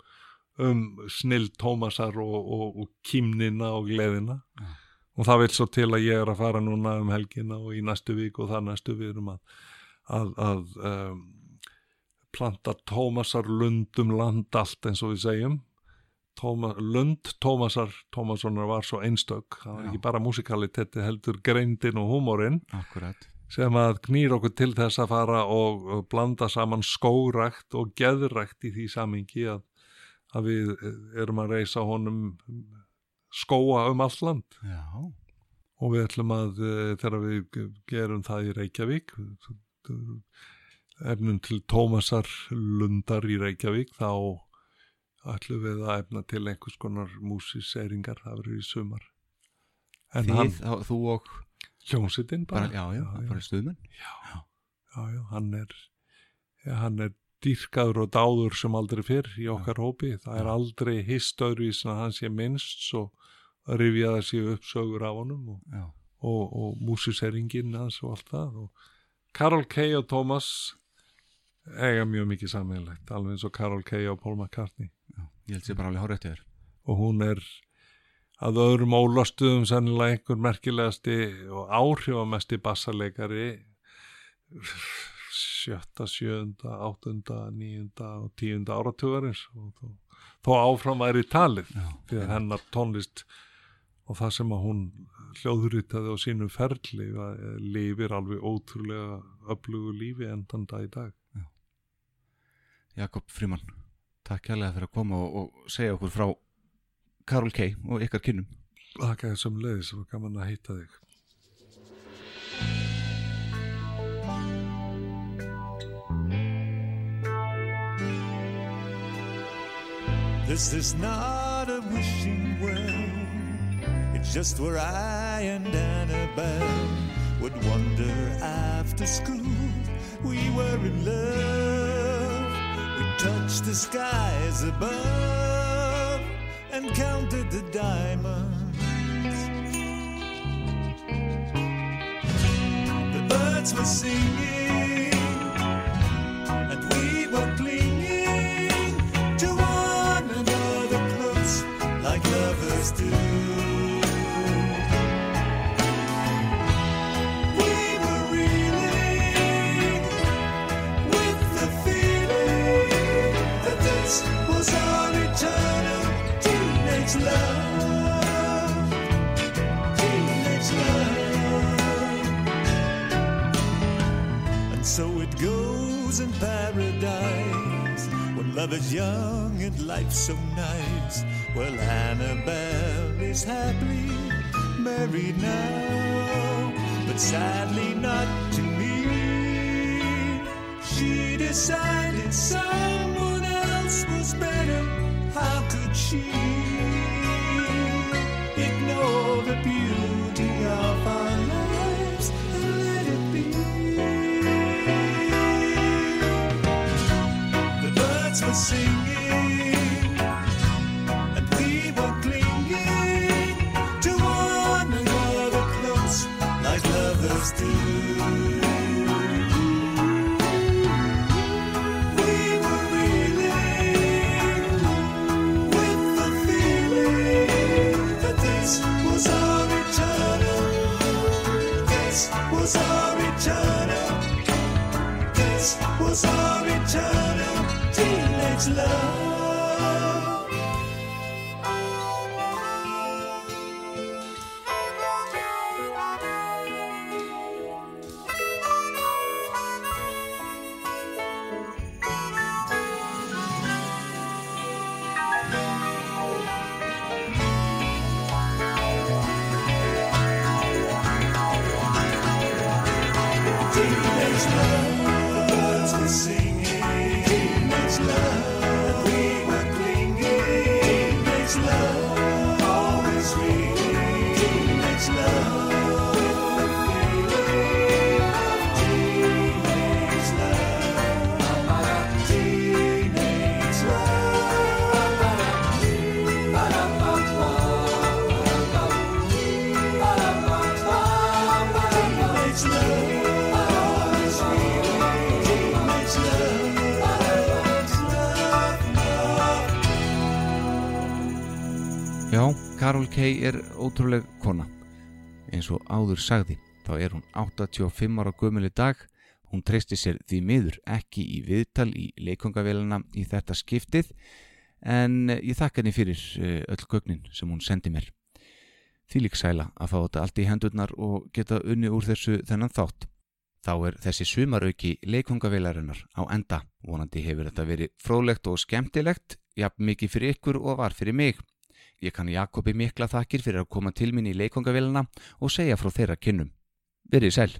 um snill Tómasar og, og, og kímnina og gleðina og það vil svo til að ég er að fara núna um helgina og í næstu vik og það næstu við erum að, að, að um, planta Tómasar lundum land allt eins og við segjum Tóma, Lund Tómasar Tómassonar var svo einstök það var Já. ekki bara musikaliteti heldur greindin og húmórin Akkurat. sem að knýr okkur til þess að fara og, og blanda saman skórækt og geðrækt í því samingi að, að við erum að reysa honum skóa um allt land. Já. og við ætlum að eh, þegar við gerum það í Reykjavík efnum til Tómasar Lundar í Reykjavík þá ætlum við að efna til einhvers konar músiseringar það verður í sumar. En Þið, hann- þá, þú og hljómsitinn bara, já, já, bara stuðmenn? Já, já, já, hann er ja, hann er dýrkaður og dáður sem aldrei fyrr í okkar hópi. Það er aldrei hist öðruvís en að hann sé minnst svo að rifja séu uppsögur af honum og, Já. og, og músiseringin hans og allt það og Karol K. og Thomas eiga mjög mikið sammeðilegt alveg eins og Karol K. og Paul McCartney Já, ég held sér bara alveg hárið þér og hún er að öðrum ólastuðum sennilega einhver merkilegasti og áhrifamesti bassaleikari sjötta, sjöunda, áttunda, níunda og tíunda áratugarins og þó, þó áfram væri talið Já, að hennar tónlist og það sem að hún hljóðritaði á sínu ferli að lifir alveg ótrúlega öflugu lífi enn þann dag í dag Jakob Fríman, takk kærlega fyrir að koma og, og segja okkur frá Karol K. og ykkar kynnum Þakka þessum leiðis og gaman að heita þig This is not a wishing well. Just where I and Annabelle would wander after school. We were in love. We touched the skies above and counted the diamonds. The birds were singing goes in paradise when love is young and life's so nice. Well, Annabelle is happily married now, but sadly not to me. She decided someone else was better. How could she K. er ótrúleg kona. Eins og áður sagði, þá er hún 85 ára gömul í dag. Hún treysti sér því miður ekki í viðtal í leikongavélina í þetta skiptið en ég þakka henni fyrir eh, öll gögnin sem hún sendi mér. Þvílík sæla að fá þetta allt í hendurnar og geta unni úr þessu þennan þátt. Þá er þessi sumarauki leikongavélarinnar á enda. Vonandi hefur þetta verið fróðlegt og skemmtilegt, jafn mikið fyrir ykkur og var fyrir mig. Ég kann Jakobi mikla þakkir fyrir að koma til mín í leikongavélina og segja frá þeirra kynnum. Verið sæl.